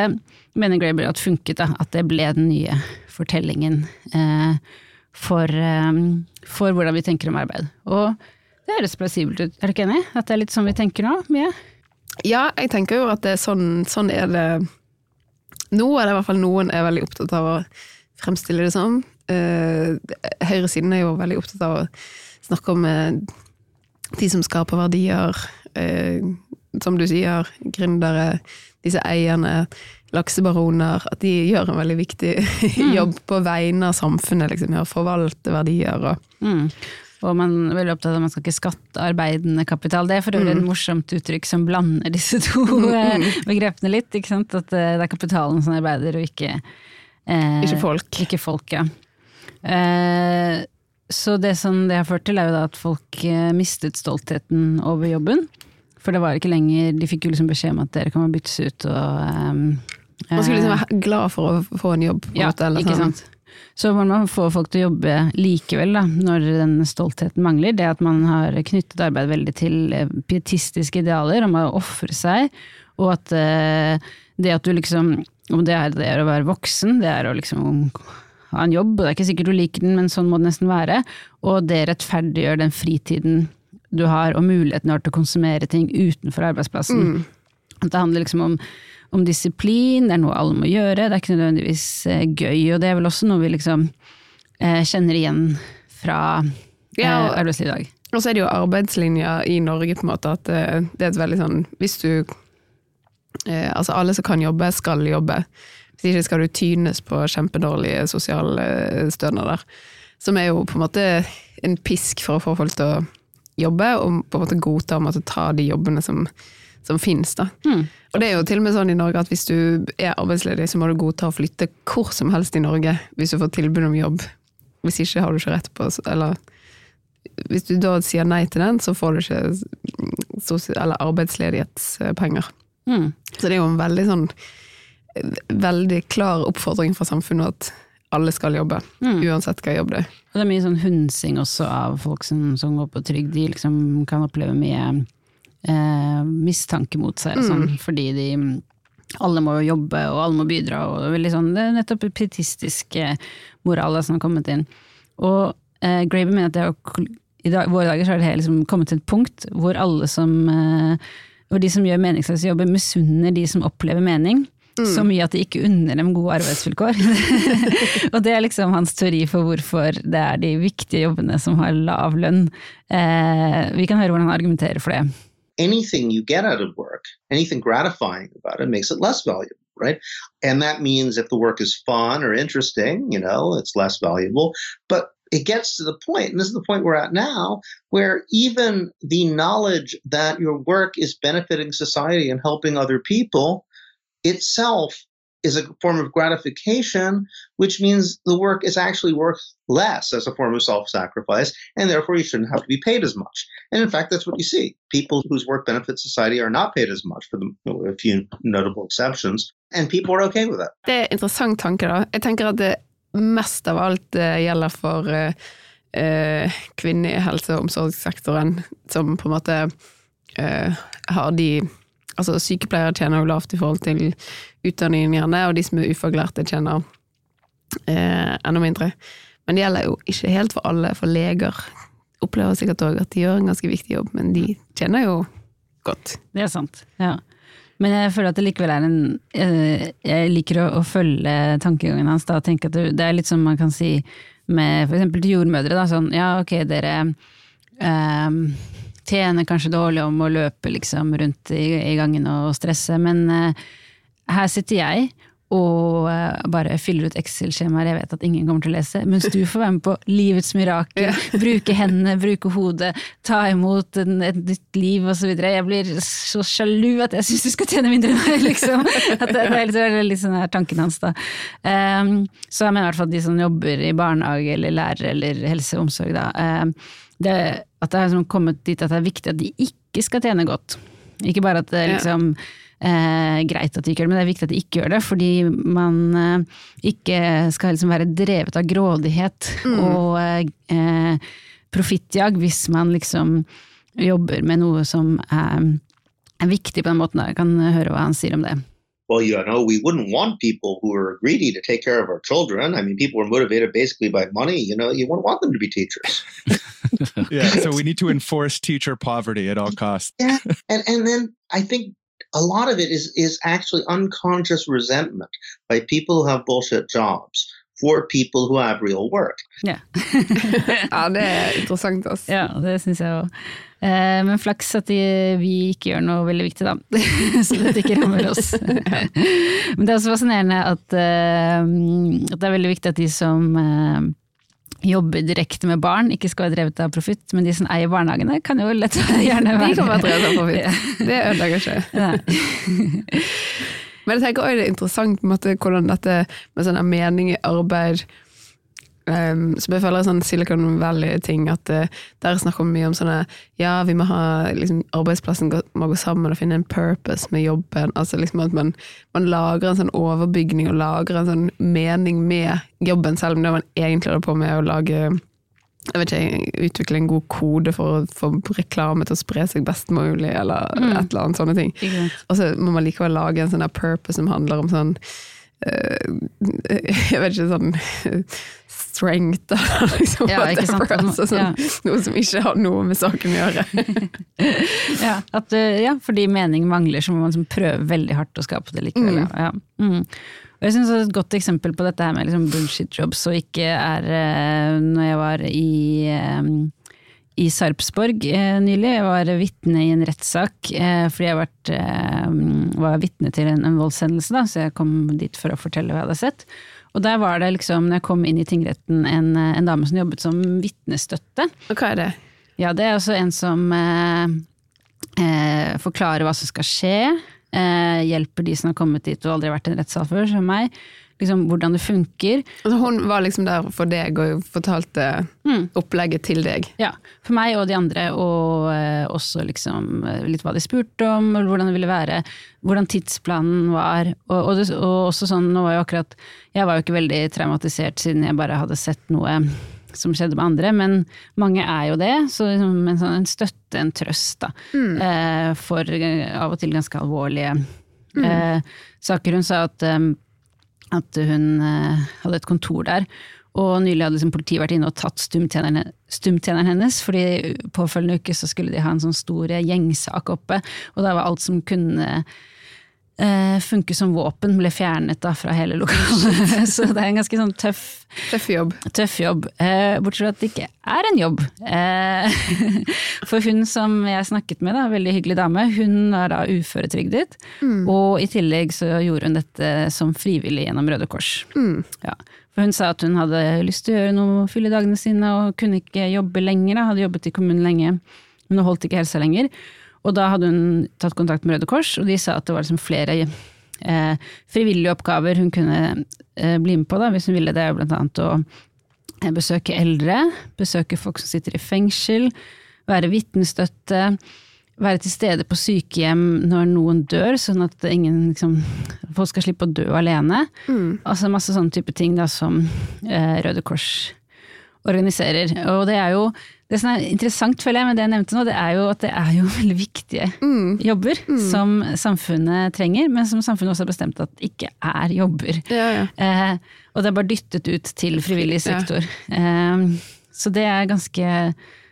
mener Graber at funket, da, at det ble den nye fortellingen. Eh, for, eh, for, hvordan vi tenker om arbeid. Og det høres plausibelt ut, er du ikke enig? At det er litt sånn vi tenker nå? Mye? Ja, jeg tenker jo at det er sånn, sånn er det nå, er det i hvert fall noen er veldig opptatt av å fremstille det som. Eh, høyresiden er jo veldig opptatt av å snakke om uh, de som skaper verdier, uh, som du sier, gründere, disse eierne laksebaroner, at de gjør en veldig viktig mm. jobb på vegne av samfunnet, liksom, å forvalte verdier og mm. Og man er veldig opptatt av at man skal ikke skatte arbeidende kapital. Det er for øvrig mm. et morsomt uttrykk som blander disse to. Eh, begrepene litt. ikke sant? At eh, det er kapitalen som arbeider, og ikke eh, Ikke folk. Ikke folk, ja. Eh, så det som det har ført til, er jo da at folk eh, mistet stoltheten over jobben. For det var ikke lenger De fikk jo liksom beskjed om at dere kan byttes ut og um, man skulle liksom være glad for å få en jobb. ja, måte, ikke sånn. sant. Så man må få folk til å jobbe likevel, da, når den stoltheten mangler. Det at man har knyttet arbeid veldig til eh, pietistiske idealer om å ofre seg, og at uh, det at du liksom Om det er det å være voksen, det er å liksom ha en jobb, og det er ikke sikkert du liker den, men sånn må det nesten være. Og det rettferdiggjør den fritiden du har, og muligheten du har til å konsumere ting utenfor arbeidsplassen. Mm. Det handler liksom om om disiplin, det er noe alle må gjøre, det er ikke nødvendigvis eh, gøy, og det er vel også noe vi liksom eh, kjenner igjen fra eh, arbeidslivet i dag. Og så er det jo arbeidslinja i Norge, på en måte, at det, eh, det er et veldig sånn Hvis du eh, Altså, alle som kan jobbe, skal jobbe. Hvis ikke skal du tynes på kjempedårlige sosiale stønader. Som er jo på en måte en pisk for å få folk til å jobbe, og på en måte godta å måtte ta de jobbene som som finnes. da. Mm. Og det er jo til og med sånn i Norge at hvis du er arbeidsledig, så må du godta å flytte hvor som helst i Norge hvis du får tilbud om jobb. Hvis ikke har du ikke rett på Eller hvis du da sier nei til den, så får du ikke eller arbeidsledighetspenger. Mm. Så det er jo en veldig sånn veldig klar oppfordring fra samfunnet at alle skal jobbe, mm. uansett hva jobb det er. Og det er mye sånn hunsing også av folk som, som går på trygd. De liksom kan oppleve mye eh, mistanke mot seg, mm. sånn, fordi de alle må jobbe, og alle må bidra, og det er sånn, det er nettopp pietistisk moral som har kommet inn. Og eh, Graber mener at det er, i dag, våre dager så har det liksom kommet til et punkt hvor alle som eh, hvor de som gjør meningsløse jobber, misunner de som opplever mening. Mm. Så mye at de ikke unner dem gode arbeidsvilkår. og det er liksom hans teori for hvorfor det er de viktige jobbene som har lav lønn. Eh, vi kan høre hvordan han argumenterer for det. anything you get out of work, anything gratifying about it, makes it less valuable, right? And that means if the work is fun or interesting, you know, it's less valuable. But it gets to the point, and this is the point we're at now, where even the knowledge that your work is benefiting society and helping other people itself is a form of gratification, which means the work is actually worth less as a form of self sacrifice, and therefore you shouldn't have to be paid as much. And in fact, that's what you see. People whose work benefits society are not paid as much, for a few notable exceptions, and people are okay with that. Det er interessant tanke, da. Jeg tenker at det mest av alt gjelder for uh, eh, kvinner i helse- og omsorgssektoren som på en måte eh, har de Altså sykepleiere tjener jo lavt i forhold til utdanningen gjerne, og de som er ufaglærte tjener eh, enda mindre. Men det gjelder jo ikke helt for alle, for leger opplever sikkert òg at de gjør en ganske viktig jobb, men de tjener jo godt. Det er sant, ja. Men jeg føler at det likevel er en eh, Jeg liker å, å følge tankegangen hans da, og tenke at det, er litt som man kan si med eksempel til jordmødre, da, sånn ja ok, dere ehm, tjener kanskje dårlig om å løpe liksom rundt i, i gangen og stresse, men uh, her sitter jeg og uh, bare fyller ut Excel-skjemaer jeg vet at ingen kommer til å lese, mens du får være med på livets mirakel, bruke hendene, bruke hodet, ta imot en, et nytt liv osv. Jeg blir så sjalu at jeg syns du skal tjene mindre enn meg, liksom. At det, det er litt, litt sånn her tanken hans, da. Um, så jeg mener i hvert fall at de som jobber i barnehage eller lærer eller helse og omsorg, da, um, det, at det er sånn kommet dit at det er viktig at de ikke skal tjene godt. Ikke bare at det liksom eh, greit at de ikke gjør det, men det er viktig at de ikke gjør det. Fordi man eh, ikke skal liksom være drevet av grådighet og eh, profittjag hvis man liksom jobber med noe som er, er viktig på den måten. Jeg kan høre hva han sier om det. Well, you know, we wouldn't want people who are greedy to take care of our children. I mean, people are motivated basically by money. You know, you wouldn't want them to be teachers. yeah, so we need to enforce teacher poverty at all costs. Yeah, and and then I think a lot of it is is actually unconscious resentment by people who have bullshit jobs for people who have real work. Ja. Ja, det er interessant, altså. Ja, det syns jeg òg. Eh, men flaks at de, vi ikke gjør noe veldig viktig, da. Så dette ikke rammer oss. Men det er også fascinerende at, eh, at det er veldig viktig at de som eh, jobber direkte med barn, ikke skal være drevet av profitt, men de som eier barnehagene, kan jo lett gjerne være De kan være drevet av profitt. Det ødelegger ikke. Ja. Men jeg tenker også det er interessant på en måte, hvordan dette med sånn mening i arbeid um, Som jeg føler er sånn Silicon Valley-ting, at uh, der snakker vi mye om sånne Ja, vi må ha liksom, Arbeidsplassen gå, må gå sammen og finne en purpose med jobben. Altså liksom at man, man lager en sånn overbygning og lager en sånn mening med jobben, selv om det man egentlig holder på med å lage jeg vet ikke, utvikle en god kode for å få reklame til å spre seg best mulig, eller Mm. et eller annet sånne ting. Og så må man likevel lage en sånn purpose som handler om sånn eh, Jeg vet ikke, sånn strength, liksom. Ja. Altså, sånn, ja. Noe som ikke har noe med saken å gjøre. Ja, at, eh, ja, fordi mening mangler, så må man liksom prøve veldig hardt å skape det likevel. Mm. Ja. Mm. Og jeg synes Et godt eksempel på dette her med liksom bullshit jobs, og ikke er eh, når jeg var i, eh, i Sarpsborg nylig. Jeg var vitne i en rettssak fordi jeg vært, var vitne til en, en voldshendelse, da, så jeg kom dit for å fortelle hva jeg hadde sett. Og der var det liksom, når jeg kom inn i tingretten, en, en dame som jobbet som vitnestøtte. Og hva er det? Ja, det er altså en som eh, eh, forklarer hva som skal skje. Eh, hjelper de som har kommet dit og aldri vært i en rettssal før, som meg. Liksom hvordan det funker. Altså, hun var liksom der for deg og fortalte Mm. opplegget til deg. Ja, for meg og de andre, og eh, også liksom eh, litt hva de spurte om, hvordan det ville være, hvordan tidsplanen var. Og, og, det, og også sånn, nå var jo akkurat Jeg var jo ikke veldig traumatisert siden jeg bare hadde sett noe som skjedde med andre, men mange er jo det. Så liksom en, sånn, en støtte, en trøst, da. Eh, for eh, av og til ganske alvorlige eh, saker. Hun sa at, eh, at hun eh, hadde et kontor der. Og nylig hadde liksom politiet vært inne og tatt stumtjeneren, hennes, fordi påfølgende uke så skulle de ha en sånn stor gjengsak oppe, og da var alt som kunne funke som våpen, ble fjernet da fra hele lokalet. så det er en ganske sånn tøff, Tøff jobb. tøff jobb. Eh, bortsett fra at det ikke er en jobb. Eh, for hun som jeg snakket med, da, veldig hyggelig dame, hun er da uføretrygdet, og i tillegg så gjorde hun dette som frivillig gjennom Røde Kors. Ja. For hun sa at hun hadde lyst til å gjøre noe, fylle dagene sine, og kunne ikke jobbe lenger, da. hadde jobbet i kommunen lenge, men holdt ikke helsa lenger. Og da hadde hun tatt kontakt med Røde Kors, og de sa at det var liksom flere eh, frivillige oppgaver hun kunne eh, bli med på, da, hvis hun ville. Det er jo blant annet å eh, besøke eldre, besøke folk som sitter i fengsel, være vitnestøtte, være til stede på sykehjem når noen dør, sånn at ingen liksom, folk skal slippe å dø alene. Altså masse sånne type ting da, som eh, Røde Kors organiserer. Og det er jo det som er interessant, føler jeg, med det jeg nevnte nå, det er jo at det er jo veldig viktige jobber som samfunnet trenger, men som samfunnet også har bestemt at ikke er jobber. Ja, ja. Eh, og det er bare dyttet ut til frivillig sektor. Eh, så det er ganske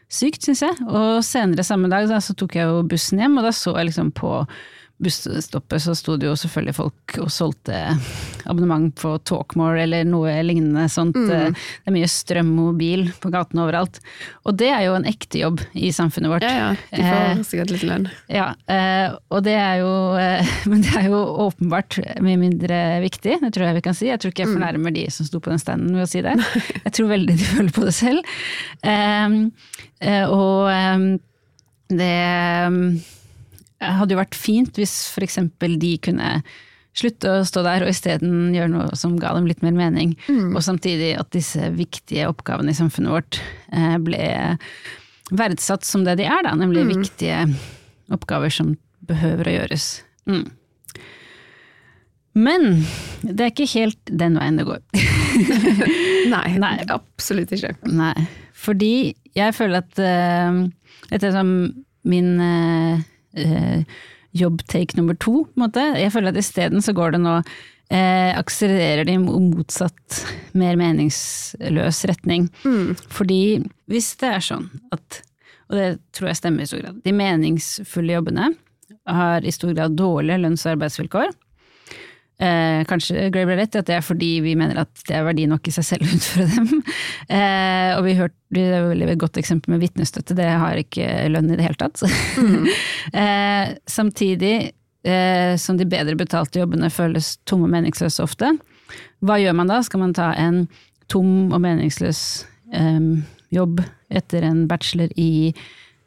sykt, syns jeg. Og senere samme dag da, så tok jeg jo bussen hjem, og da så jeg liksom på busstoppet så sto det jo selvfølgelig folk og solgte abonnement på Talkmore eller noe lignende sånt. Mm. Det er mye strøm og bil på gatene overalt. Og det er jo en ekte jobb i samfunnet vårt. ja, ja. De Eh, får sikkert litt lønn. Ja, eh, og det er jo eh, Men det er jo åpenbart mye mindre viktig, det tror jeg vi kan si. Jeg tror ikke jeg fornærmer de som sto på den standen ved å si det. Jeg tror veldig de føler på det selv. Eh, eh, og eh, det eh, hadde jo vært fint hvis eksempel de kunne slutte å stå der og isteden gjøre noe som ga dem litt mer mening. Og samtidig at disse viktige oppgavene i samfunnet vårt eh, ble verdsatt som det de er, da, nemlig viktige oppgaver som behøver å gjøres. Mm. Men det er ikke helt den veien det går. Nei, Nei. absolutt ikke. Nei, fordi jeg føler at uh, dette er som min uh, uh, jobbtake nummer to, på en måte. Jeg føler at isteden så går det nå eh, akselererer de i motsatt, mer meningsløs retning. Fordi hvis det er sånn at, og det tror jeg stemmer i stor grad, de meningsfulle jobbene har i stor grad dårlige lønns- og arbeidsvilkår, Eh, kanskje Grey i at det er fordi vi mener at det er verdi nok i seg selv å utføre dem. Eh, og vi hørte, det er veldig godt eksempel med vitnestøtte, det har ikke lønn i det hele tatt. eh, samtidig eh, som de bedre betalte jobbene føles tomme og meningsløse ofte. Hva gjør man da? Skal man ta en tom og meningsløs eh, jobb etter en bachelor i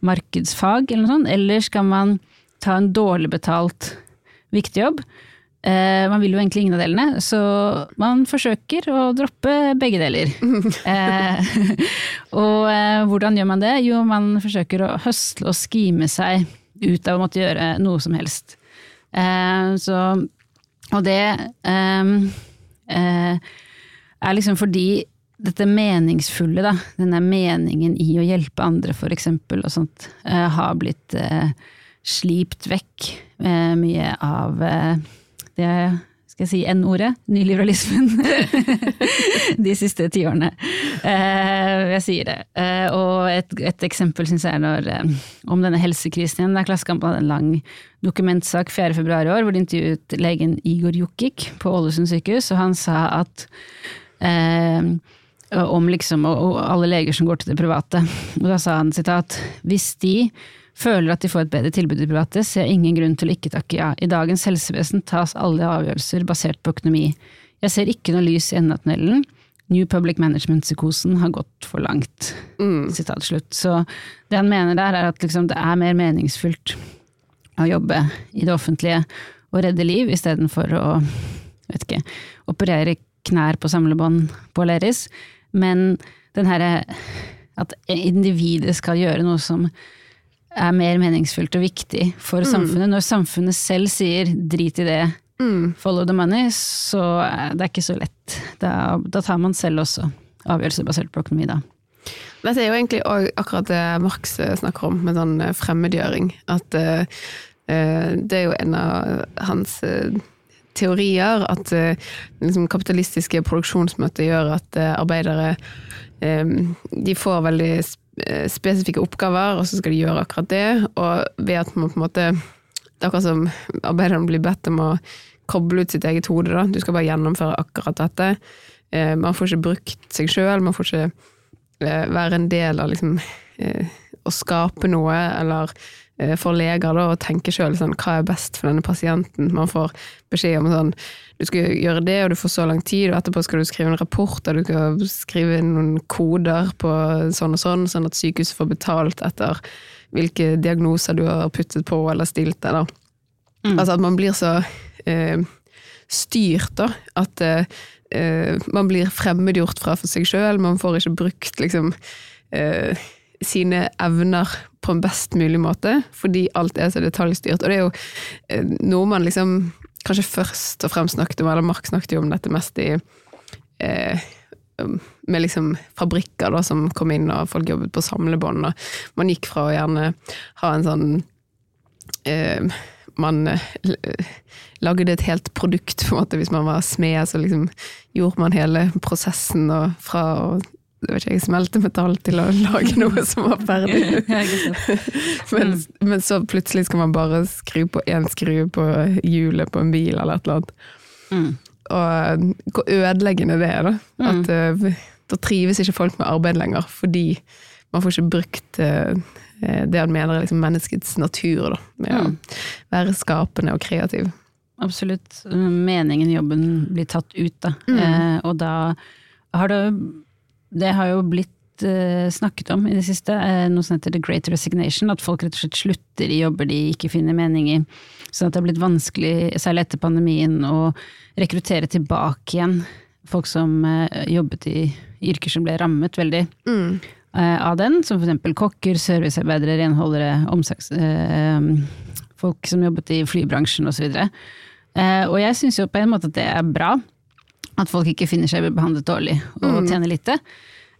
markedsfag eller noe sånt, eller skal man ta en dårlig betalt viktig jobb? Eh, man vil jo egentlig ingen av delene, så man forsøker å droppe begge deler. eh, og eh, hvordan gjør man det? Jo, man forsøker å høsle og skime seg ut av å måtte gjøre noe som helst. Eh, så, og det eh, eh, er liksom fordi dette meningsfulle, da, denne meningen i å hjelpe andre for eksempel, og sånt, har blitt slipt vekk mye av det skal jeg si N-ordet, nyliberalismen, de siste tiårene. Eh, jeg sier det. Eh, og et, et eksempel syns jeg er når, eh, om denne helsekrisen igjen. Klassekampen hadde en lang dokumentsak 4. februar i år, hvor de intervjuet legen Igor Jukic på Ålesund sykehus, og han sa at eh, om liksom, og, og alle leger som går til det private. Og da sa han sitat, hvis de føler at de får et bedre tilbud i private, ser jeg ingen grunn til å ikke takke ja. I dagens helsevesen tas alle avgjørelser basert på økonomi. Jeg ser ikke noe lys i enden av tunnelen. New Public Management-psykosen har gått for langt. Sitat slutt. Så det han mener der, er at liksom det er mer meningsfullt å jobbe i det offentlige og redde liv, istedenfor å vet ikke, operere knær på samlebånd på Aleris. Men den herre at individet skal gjøre noe som er mer meningsfullt og viktig for samfunnet. Når samfunnet selv sier 'drit i det, follow the money', så er det ikke så lett. Da, da tar man selv også avgjørelser basert på økonomi, da. Dette er jo egentlig akkurat det Marx eh, snakker om, med sånn eh, fremmedgjøring. At eh, det er jo en av hans uh, teorier, at uh, liksom kapitalistiske produksjonsmøter gjør at arbeidere um, de får veldig spesifikke oppgaver, og så skal de gjøre akkurat det. Og ved at man på en måte Det er akkurat som arbeiderne blir bedt om å koble ut sitt eget hode. Da. Du skal bare gjennomføre akkurat dette. Eh, man får ikke brukt seg sjøl, man får ikke eh, være en del av liksom, eh, å skape noe, eller eh, for leger da, å tenke sjøl sånn, hva er best for denne pasienten. Man får beskjed om sånn du skal gjøre det, og du får så lang tid, og etterpå skal du skrive en rapport og du skal skrive noen koder på sånn og sånn, sånn at sykehuset får betalt etter hvilke diagnoser du har puttet på eller stilt deg. da. Altså at man blir så eh, styrt, da, at eh, eh, man blir fremmedgjort fra for seg sjøl. Man får ikke brukt liksom eh, sine evner på en best mulig måte, fordi alt er så detaljstyrt. Og det er jo eh, noe man liksom kanskje først og fremst snakket om, eller Mark snakket jo om dette mest i eh, um, med liksom fabrikker da, som kom inn, og folk jobbet på samlebånd. Og man gikk fra å gjerne ha en sånn eh, Man eh, lagde et helt produkt, på en måte. Hvis man var smed, så liksom gjorde man hele prosessen og fra å vet ikke, jeg smeltemetall til å lage noe som var ferdig. Ikke sant. men, men så plutselig skal man bare skru på én skru på hjulet på en bil eller et eller annet. Mm. Og hvor ødeleggende det er, da. At uh, da trives ikke folk med arbeid lenger, fordi man får ikke brukt uh, det han mener er liksom menneskets natur, da. Med Mm. å være skapende og kreativ. Absolutt. Meningen i jobben blir tatt ut, da. Eh, og da har det Det har jo blitt eh, snakket om i det siste, eh, noe som heter the great resignation. At folk rett og slett slutter i jobber de ikke finner mening i. Sånn at det har blitt vanskelig, særlig etter pandemien, å rekruttere tilbake igjen folk som eh, jobbet i yrker som ble rammet veldig Mm. av den, som for eksempel kokker, servicearbeidere, renholdere, omsorgs... Folk som jobbet i flybransjen osv. Eh, og jeg syns jo på en måte at det er bra at folk ikke finner seg behandlet dårlig og tjener lite.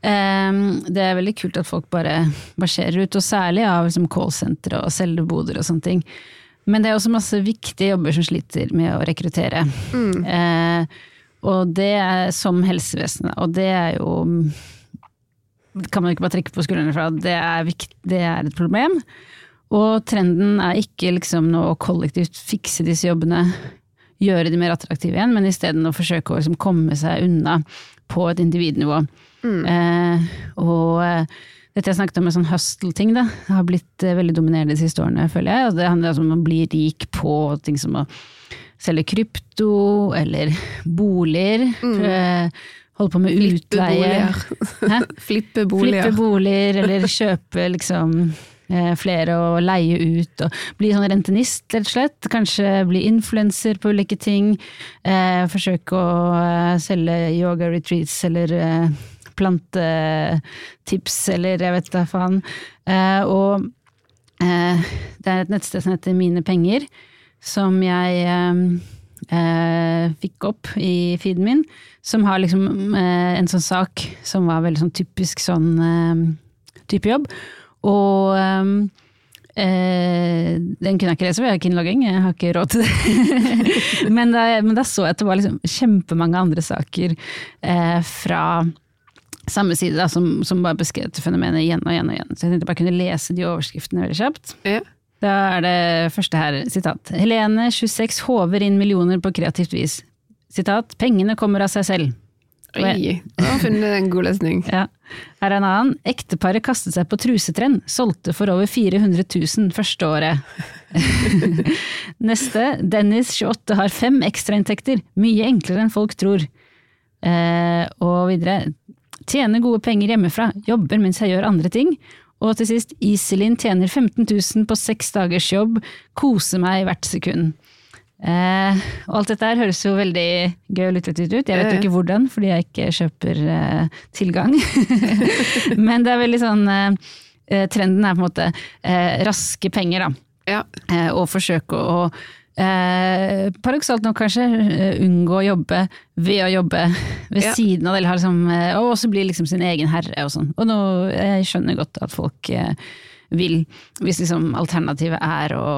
Um, det er veldig kult at folk bare marsjerer ut, og særlig av liksom, callsentre og selgeboder og sånne ting. Men det er også masse viktige jobber som sliter med å rekruttere. Eh, og det er som helsevesenet, og det er jo kan man ikke bare trekke på skuldrene fra det er, vikt, det er et problem. Og trenden er ikke liksom å kollektivt fikse disse jobbene, gjøre de mer attraktive igjen, men isteden å forsøke å liksom komme seg unna på et individnivå. Eh, og eh, dette jeg snakket om med sånn hustle-ting, da, har blitt eh, veldig dominerende de siste årene, føler jeg. Og det handler altså om å bli rik på ting som å selge krypto, eller boliger. eh, Holde på med utleie. Hæ? Flippe boliger. Flippe boliger, eller kjøpe liksom flere og leie ut, og bli sånn rentenist, rett og slett. Kanskje bli influenser på ulike ting. Eh, forsøke å eh, selge yoga retreats eller eh, plantetips, eller jeg vet da faen. Eh, og eh, det er et nettsted som heter Mine penger, som jeg eh, eh, fikk opp i feeden min, som har liksom eh, en sånn sak som var veldig sånn typisk sånn eh, type jobb. Og eh, eh, den kunne jeg ikke lese, for jeg har ikke innlogging, jeg har ikke råd til det. men, da, men da så jeg at det var liksom kjempemange andre saker eh, fra samme side da, som, som bare beskrev fenomenet igjen og igjen og igjen. Så jeg tenkte bare kunne lese de overskriftene veldig kjapt. Ja. Da er det første her, sitat. Helene, 26, håver inn millioner på kreativt vis. Sitat. Pengene kommer av seg selv. Oi, nå har funnet en god løsning. Ja. Her er en annen. Ekteparet kastet seg på trusetrend. Solgte for over 400 000 første året. Neste. Dennis, 28, har fem ekstrainntekter. Mye enklere enn folk tror. Eh, og videre. Tjener gode penger hjemmefra. Jobber mens jeg gjør andre ting. Og til sist, Iselin tjener 15 000 på seks dagers jobb. Koser meg hvert sekund. Eh, og alt dette her høres jo veldig gøy og lukrativt ut. Jeg vet jo ikke hvordan, fordi jeg ikke kjøper eh, tilgang. Men det er veldig sånn eh, eh, Trenden er på en måte eh, raske penger, da. Ja. Eh, og forsøke å eh, paradoksalt nok kanskje unngå å jobbe ved å jobbe ved Ja. siden av det, eller liksom, og også bli liksom sin egen herre og sånn. Og nå, jeg skjønner godt at folk vil, hvis liksom alternativet er å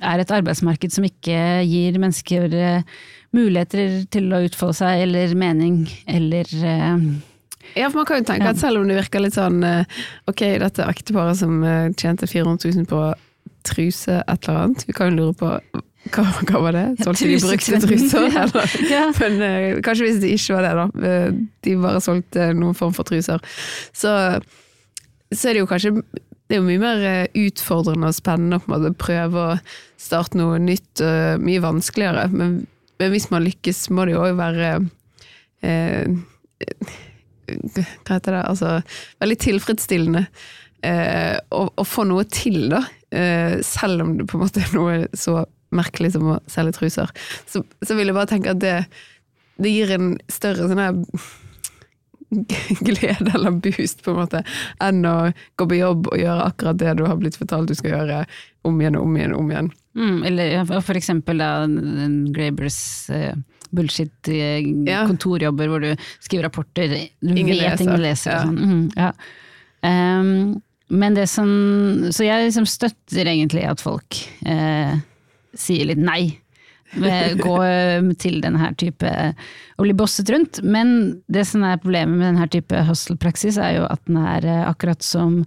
er et arbeidsmarked som ikke gir mennesker eh, muligheter til å utfolde seg, eller mening, eller eh, Ja, for man kan jo tenke at selv om det virker litt sånn eh, Ok, dette ekteparet som tjente 400 000 på truse et eller annet, vi kan jo lure på hva, hva var det? Solgte de brukte truser? Eller? Ja. Men kanskje hvis det ikke var det, da. De bare solgte noen form for truser. Så, så er det jo kanskje det er jo mye mer eh, utfordrende og spennende å på en måte prøve å starte noe nytt, og mye vanskeligere. Men, men hvis man lykkes, må det jo òg være eh, Hva heter det? Altså veldig tilfredsstillende eh, å, å få noe til, da. Eh, selv om det på en måte er noe så merkelig som å selge truser. Så, så vil jeg bare tenke at det, det gir en større sånn her glede eller boost, på en måte, enn å gå på jobb og gjøre akkurat det du har blitt fortalt du skal gjøre, om igjen og om igjen og om igjen. Mm, eller for eksempel da Grabers eh, Ja. bullshit-kontorjobber hvor du skriver rapporter, du Ingen vet leser. ingen leser Ja. sånn. Mm, ja. Um, men det som Så jeg liksom støtter egentlig at folk eh, sier litt nei. Eh, Gå eh, til denne type Å bli bosset rundt. Men det som er problemet med denne type hustle-praksis, er jo at den er eh, akkurat som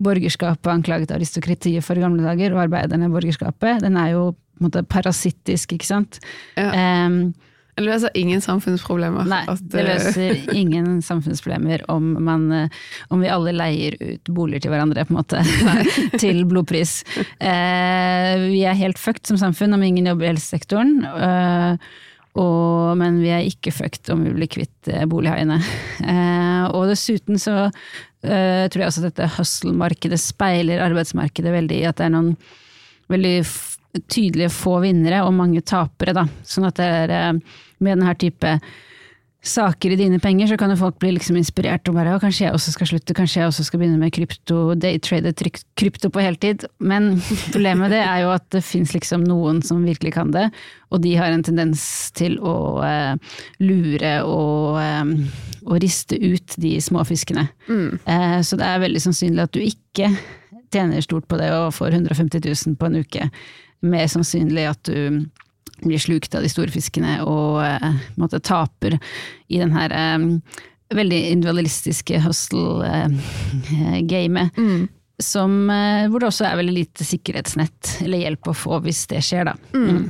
borgerskapet anklaget aristokratiet for i gamle dager, og arbeiderne i borgerskapet. Den er jo på en måte parasittisk, ikke sant. Ja. Ehm, Det løser ingen samfunnsproblemer. Nei, at, det eh, løser ingen samfunnsproblemer om, man, eh, om vi alle leier ut boliger til hverandre, på en måte. til blodpris. Eh, vi er helt fucked som samfunn om ingen jobber i helsesektoren. eh, og, men vi er ikke fucked om vi blir kvitt eh, bolighaiene. Eh, og dessuten så eh, tror jeg også at dette hustle-markedet speiler arbeidsmarkedet veldig i at det er noen veldig f tydelige få vinnere og mange tapere, da. Sånn at det er eh, med denne type saker i dine penger, så kan jo folk bli liksom inspirert og bare kanskje jeg også skal slutte, kanskje jeg også skal begynne med krypto, daytrade krypto på heltid. Men problemet det er jo at det fins liksom noen som virkelig kan det, og de har en tendens til å eh, lure og, eh, og riste ut de småfiskene. Eh, så det er veldig sannsynlig at du ikke tjener stort på det og får 150 000 på en uke. Mer sannsynlig at du blir slukt av de store fiskene og eh, måte taper i den her eh, veldig individualistiske hustle-gamet. Som, eh, hvor det også er veldig lite sikkerhetsnett eller hjelp å få hvis det skjer, da. Mm.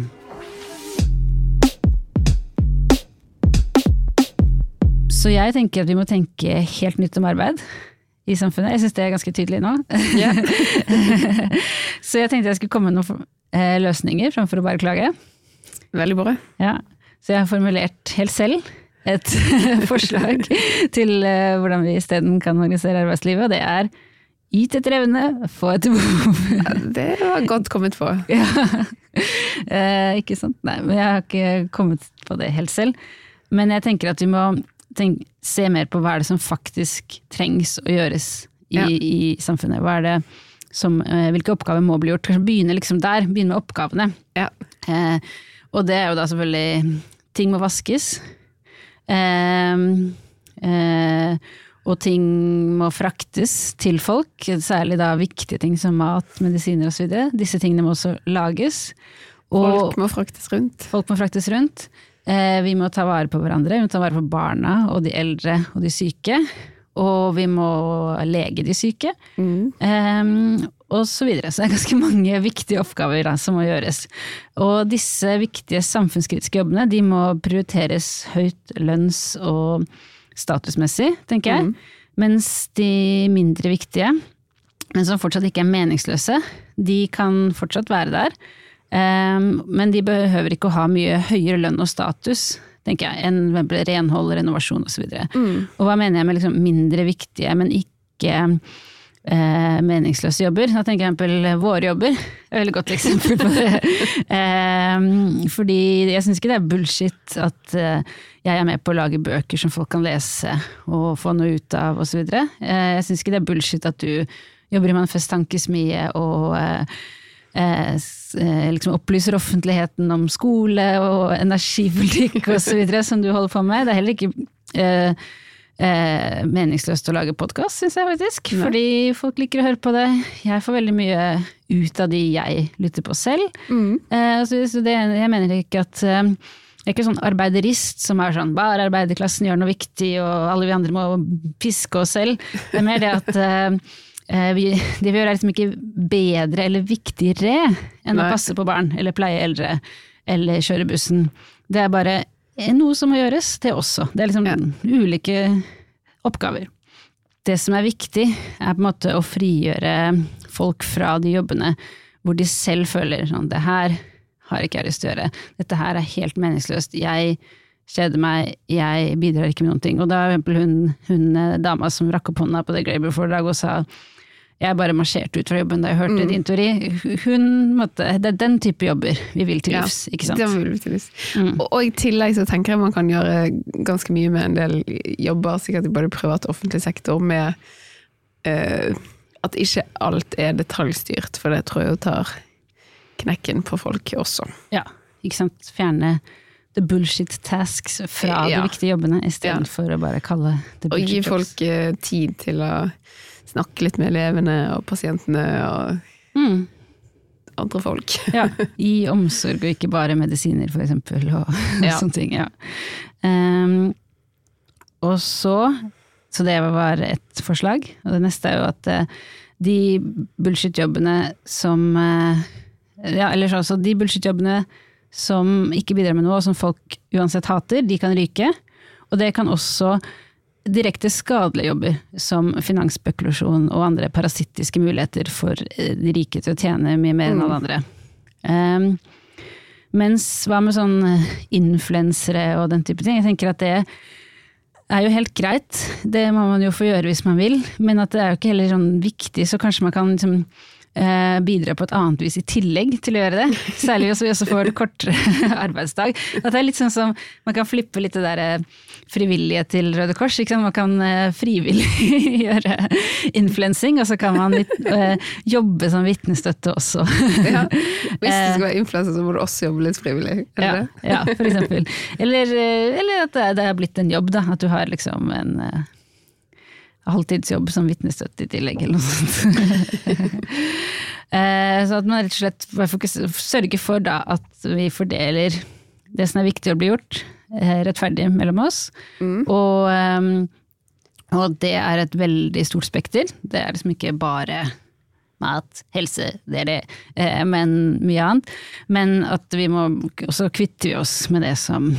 Så jeg tenker at vi må tenke helt nytt om arbeid i samfunnet. Jeg syns det er ganske tydelig nå. Yeah. Så jeg tenkte jeg skulle komme med noen løsninger fremfor å bare klage. Veldig bra. Ja. Så jeg har formulert helt selv et forslag til eh, hvordan vi isteden kan organisere arbeidslivet, og det er yt etter evne, få etter behov. Ja, det var godt kommet på. Ja. Eh, ikke sant? Nei, men jeg har ikke kommet på det helt selv. Men jeg tenker at vi må tenk, se mer på hva er det som faktisk trengs å gjøres i, Ja. i samfunnet. Hva er det som, eh, hvilke oppgaver må bli gjort? Kanskje begynne liksom der, begynne med oppgavene. Ja. Eh, og det er jo da selvfølgelig Ting må vaskes. Eh, eh, og ting må fraktes til folk, særlig da viktige ting som mat, medisiner osv. Disse tingene må også lages. Og Folk må fraktes rundt. folk må fraktes rundt. Eh, vi må ta vare på hverandre, vi må ta vare på barna og de eldre og de syke. Og vi må lege de syke. Eh, og så videre. Så det er ganske mange viktige oppgaver da, som må gjøres. Og disse viktige samfunnskritiske jobbene de må prioriteres høyt lønns- og statusmessig, tenker jeg. Mens de mindre viktige, men som fortsatt ikke er meningsløse, de kan fortsatt være der. Um, men de behøver ikke å ha mye høyere lønn og status, tenker jeg, enn renhold, renovasjon osv. Og, og hva mener jeg med liksom mindre viktige, men ikke eh, meningsløse jobber? Da tenker jeg eksempel våre jobber. Et veldig godt eksempel på det. eh, fordi jeg syns ikke det er bullshit at eh, jeg er med på å lage bøker som folk kan lese og få noe ut av osv. Eh, jeg syns ikke det er bullshit at du jobber i Manifest Tankesmie og eh, liksom opplyser offentligheten om skole og energipolitikk osv. som du holder på med. Det er heller ikke eh, eh, meningsløst å lage podkast, syns jeg faktisk. Fordi folk liker å høre på det. Jeg får veldig mye ut av de jeg lytter på selv. Eh, så, så det, jeg mener ikke at eh, jeg er ikke sånn arbeiderist som er sånn bare arbeiderklassen gjør noe viktig og alle vi andre må piske oss selv. Det er mer det at eh, eh, vi, det vi gjør er liksom ikke bedre eller viktigere enn Nei. å passe på barn eller pleie eldre eller kjøre bussen. Det er bare noe som må gjøres, det også. Det er liksom Ja. ulike oppgaver. Det som er viktig, er på en måte å frigjøre folk fra de jobbene hvor de selv føler sånn det her har ikke jeg lyst til å gjøre, dette her er helt meningsløst, jeg kjeder meg, jeg bidrar ikke med noen ting. Og da eksempel hun, hun eh, dama som rakk opp hånda på det Graber-foredraget og sa jeg bare marsjerte ut fra jobben da jeg hørte din teori. Hun måtte, Det er den type jobber vi vil til Ja, livs, ikke sant? Det vil vi til livs. Og, og i tillegg så tenker jeg man kan gjøre ganske mye med en del jobber, sikkert i både privat og offentlig sektor, med uh, at ikke alt er detaljstyrt, for det tror jeg jo tar knekken på folk også. Ja, ikke sant. Fjerne the bullshit tasks fra Ja. de viktige jobbene, istedenfor for å bare kalle det bullshit. Og gi folk eh, tid til å snakke litt med elevene og pasientene og Mm. andre folk. Ja, gi omsorg og ikke bare medisiner, for eksempel, og Ja. sånne ting. Ja. Um, og så Så det var ett forslag. Og det neste er jo at eh, de bullshit-jobbene som eh, Ja, eller altså de bullshit-jobbene som ikke bidrar med noe, og som folk uansett hater, de kan ryke. Og det kan også direkte skadelige jobber, som finansspekulasjon og andre parasittiske muligheter for eh, de rike til å tjene mye mer enn alle andre. Um, mens hva med sånn eh, influensere og den type ting? Jeg tenker at det er jo helt greit, det må man jo få gjøre hvis man vil, men at det er jo ikke heller sånn viktig, så kanskje man kan liksom bidra på et annet vis i tillegg til å gjøre det. Særlig hvis vi også får kortere arbeidsdag. At det er litt sånn som man kan flippe litt det der eh, frivillige til Røde Kors. Man kan eh, frivillig gjøre influensing, og så kan man litt, eh, jobbe som vitnestøtte også. Ja. Hvis du skal være influenser, så må du også jobbe litt frivillig. Ja, ja, for eksempel. Eller, eh, eller at det er- blitt en jobb, da. At du har liksom en eh, halvtidsjobb som vitnestøtte i tillegg, eller noe sånt. Eh, så at man rett og slett sørger for da at vi fordeler det som er viktig å bli gjort, eh, rettferdig mellom oss. Og, eh, og det er et veldig stort spekter. Det er liksom ikke bare mat, helse, det er det, eh, men mye annet. Men at vi må også kvitte vi oss med det som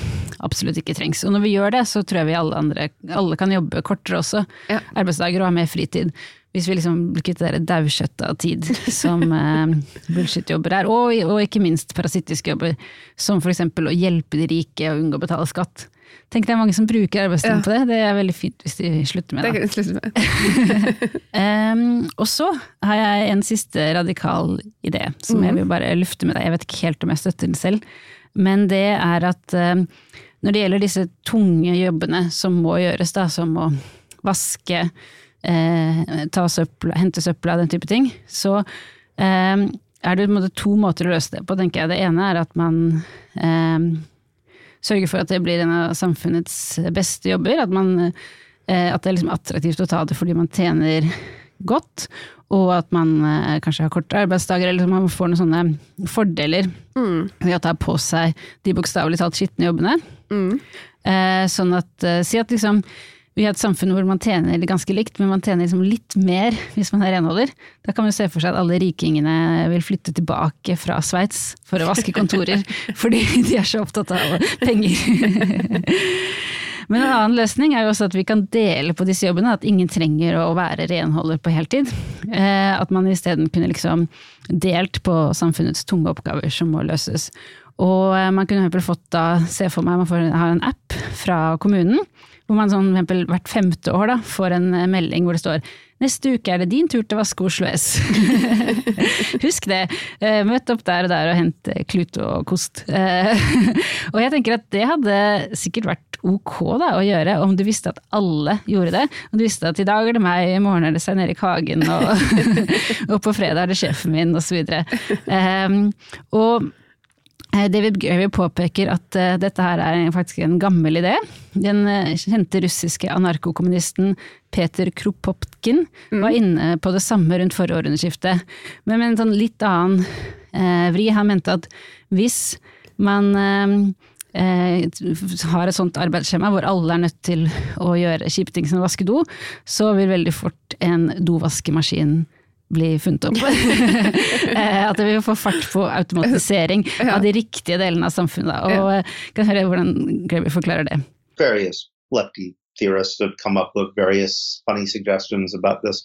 absolutt ikke trengs. Og når vi gjør det, så tror jeg vi alle andre alle kan jobbe kortere også. Ja. Arbeidsdager og ha mer fritid. Hvis vi liksom blir kvitt det av tid som eh, bullshit-jobber er. Og, og ikke minst parasittiske jobber, som eksempel å hjelpe de rike å unngå å betale skatt. Tenk det er mange som bruker arbeidstiden Ja. på det. Det er veldig fint hvis de slutter med Det det. kan jeg slutte med. um, og så har jeg en siste radikal idé, som jeg vil bare lufte med deg. Jeg vet ikke helt om jeg støtter den selv, men det er at um, når det gjelder disse tunge jobbene som må gjøres, da, som å vaske, eh, ta søpla, hente søpla, den type ting, så ehm, er det måte to måter å løse det på, tenker jeg. Det ene er at man ehm, sørger for at det blir en av samfunnets beste jobber. At, man, eh, at det er liksom attraktivt å ta det fordi man tjener godt, og at man eh, kanskje har korte arbeidsdager, eller man får noen sånne fordeler ved å ta på seg de bokstavelig talt skitne jobbene. Mm. sånn at eh, Si at liksom vi har et samfunn hvor man tjener ganske likt, men man tjener liksom litt mer hvis man er renholder. Da kan man se for seg at alle rikingene vil flytte tilbake fra Sveits for å vaske kontorer, fordi de er så opptatt av penger. Men en annen løsning er jo også at vi kan dele på disse jobbene, at ingen trenger å være renholder på heltid. Eh, At man isteden kunne liksom delt på samfunnets tunge oppgaver som må løses. Og eh, man kunne fått da, se for meg, man får, har en app fra kommunen, hvor man sånn, eksempel hvert femte år da, får en eh, melding hvor det står Neste uke er det din tur til å vaske Oslo S. Husk det. Eh, Møt opp der og der og hent eh, klut og kost. Og jeg tenker at det hadde sikkert vært ok da, å gjøre, om du visste at alle gjorde det. Om du visste at i dag er det meg, i morgen er det Svein Erik Hagen, og, og på fredag er det sjefen min, osv. Um, og David Gravy påpeker at eh, dette her er faktisk en gammel idé. Den eh, kjente russiske anarkokommunisten Peter Kropotkin var inne på det samme rundt forrige århundreskifte, men med en sånn litt annen eh, vri. Han mente at hvis man eh, eh, har et sånt arbeidsskjema hvor alle er nødt til å gjøre kjipe ting som å vaske do, så vil veldig fort en dovaskemaskin bli funnet opp. Eh, At det vil få fart på automatisering Ja. av de riktige delene av samfunnet. Og eh, kan høre hvordan Gravy forklarer det. various lefty theorists have come up with various funny suggestions about this.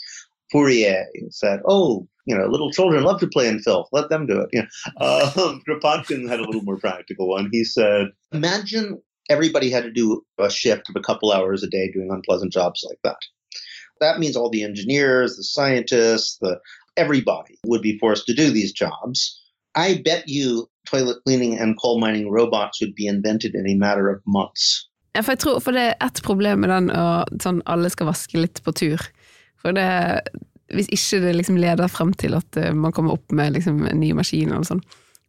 Fourier said, "Oh, you know, little children love to play in filth. Let them do it." You know, um, Kropotkin had a little more practical one. He said, "Imagine everybody had to do a shift of a couple hours a day doing unpleasant jobs like that. That means all the engineers, the scientists, the everybody would be forced to do these jobs. I bet you toilet cleaning and coal mining robots would be invented in a matter of months." Ja, for jeg tror for det er ett problem med den at sånn alle skal vaske litt på tur. For det Hvis ikke det liksom leder frem til at eh, man kommer opp med liksom en ny maskin eller sånn.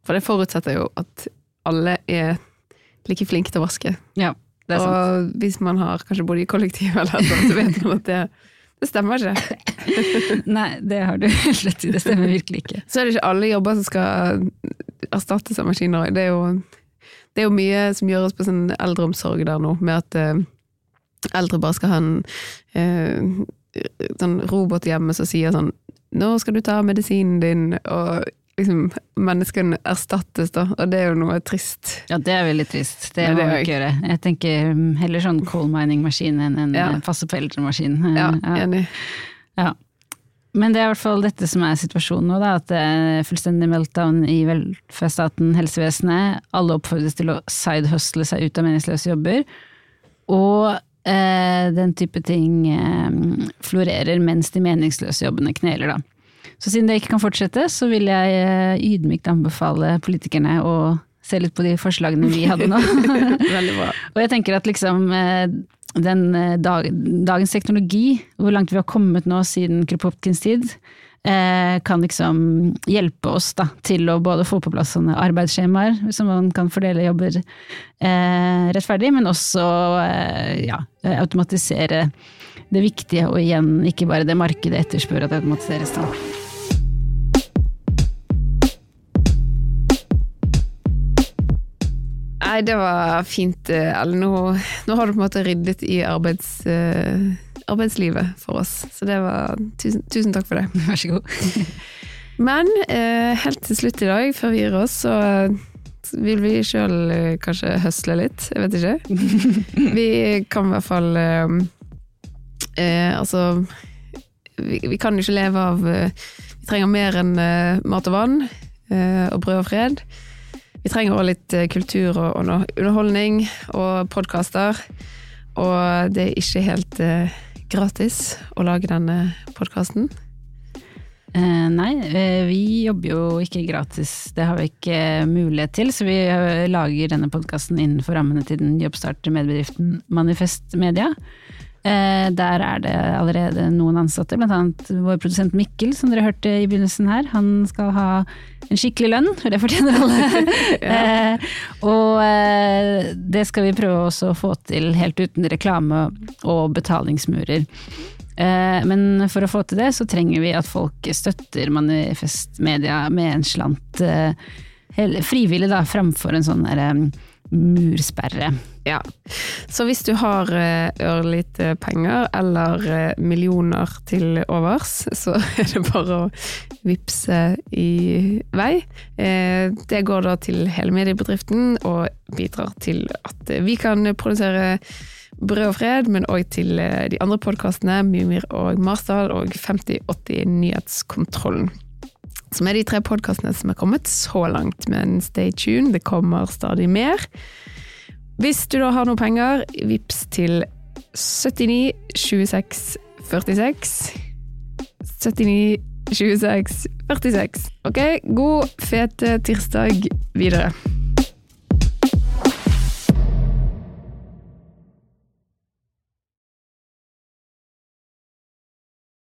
For det forutsetter jo at alle er like flinke til å vaske. Ja, det er sant. Og hvis man har kanskje bodd i kollektiv eller noe, så vet man at det, det stemmer ikke. Nei, det har du helt rett i. Det stemmer virkelig ikke. Så er det ikke alle jobber som skal erstattes av maskiner. Det er jo, det er jo mye som gjøres på sånn eldreomsorg der nå, med at eh, eldre bare skal ha en eh, sånn robot hjemme som sier sånn 'Nå skal du ta medisinen din', og liksom menneskene erstattes, da. Og det er jo noe trist. Ja, det er veldig trist. Det må vi ikke gjøre. Jeg tenker mm, heller sånn coal mining-maskin enn en Ja. passe. Eh, Ja, ja. enig. Ja. Men det er i hvert fall dette som er situasjonen nå, da. At det er fullstendig meltdown i velferdsstaten, helsevesenet. Alle oppfordres til å sidehustle seg ut av meningsløse jobber. Og eh, den type ting eh, florerer mens de meningsløse jobbene kneler, da. Så siden det ikke kan fortsette, så vil jeg eh, ydmykt anbefale politikerne å se litt på de forslagene vi hadde nå. Veldig bra. Og jeg tenker at liksom eh, den eh, dag, dagens teknologi, hvor langt vi har kommet nå siden Kropotkins tid, kan liksom hjelpe oss da, til å både få på plass sånne arbeidsskjemaer, som man kan fordele jobber eh, rettferdig, men også eh, ja, automatisere det viktige, og igjen ikke bare det markedet etterspør at det automatiseres. da. Nei, det var fint, eller Ellen. Nå, nå har du på en måte ryddet i arbeids, uh, arbeidslivet for oss. Så det var tusen, tusen takk for det. Vær så god. Men uh, helt til slutt i dag, før vi gir oss, så vil vi sjøl uh, kanskje høsle litt. Jeg vet ikke. Vi kan i hvert fall eh, eh, Altså vi, vi kan jo ikke leve av eh, Vi trenger mer enn eh, mat og vann eh, og brød og fred. Vi trenger også litt eh, kultur og, underholdning og podkaster. Og det er ikke helt eh, gratis å lage denne podkasten. Eh, nei, vi jobber jo ikke gratis, det har vi ikke mulighet til. Så vi lager denne podkasten innenfor rammene til den jobbstarter medbedriften Manifest Media. Eh, der er det allerede noen ansatte, annet vår produsent Mikkel, som dere hørte i begynnelsen her. Han skal ha en skikkelig lønn, for det fortjener alle. eh, og eh, det skal vi prøve også å få til helt uten reklame og betalingsmurer. Men for å få til det, så trenger vi at folk støtter Manifest Media med en slant frivillig, da, framfor en sånn mursperre. Ja. Så hvis du har eh, ørlite penger eller eh, millioner til overs, så er det bare å vippse i vei. Eh, Det går da til hele mediebedriften og bidrar til at vi kan produsere Brød og fred, men òg til de andre podkastene, Mumir og Marsdal og 5080 Nyhetskontrollen. Som er de tre podkastene som er kommet så langt, men stay tuned, det kommer stadig mer. Hvis du da har noe penger, vips til 79 26 46. 79 26 46. Ok, god, fete tirsdag videre.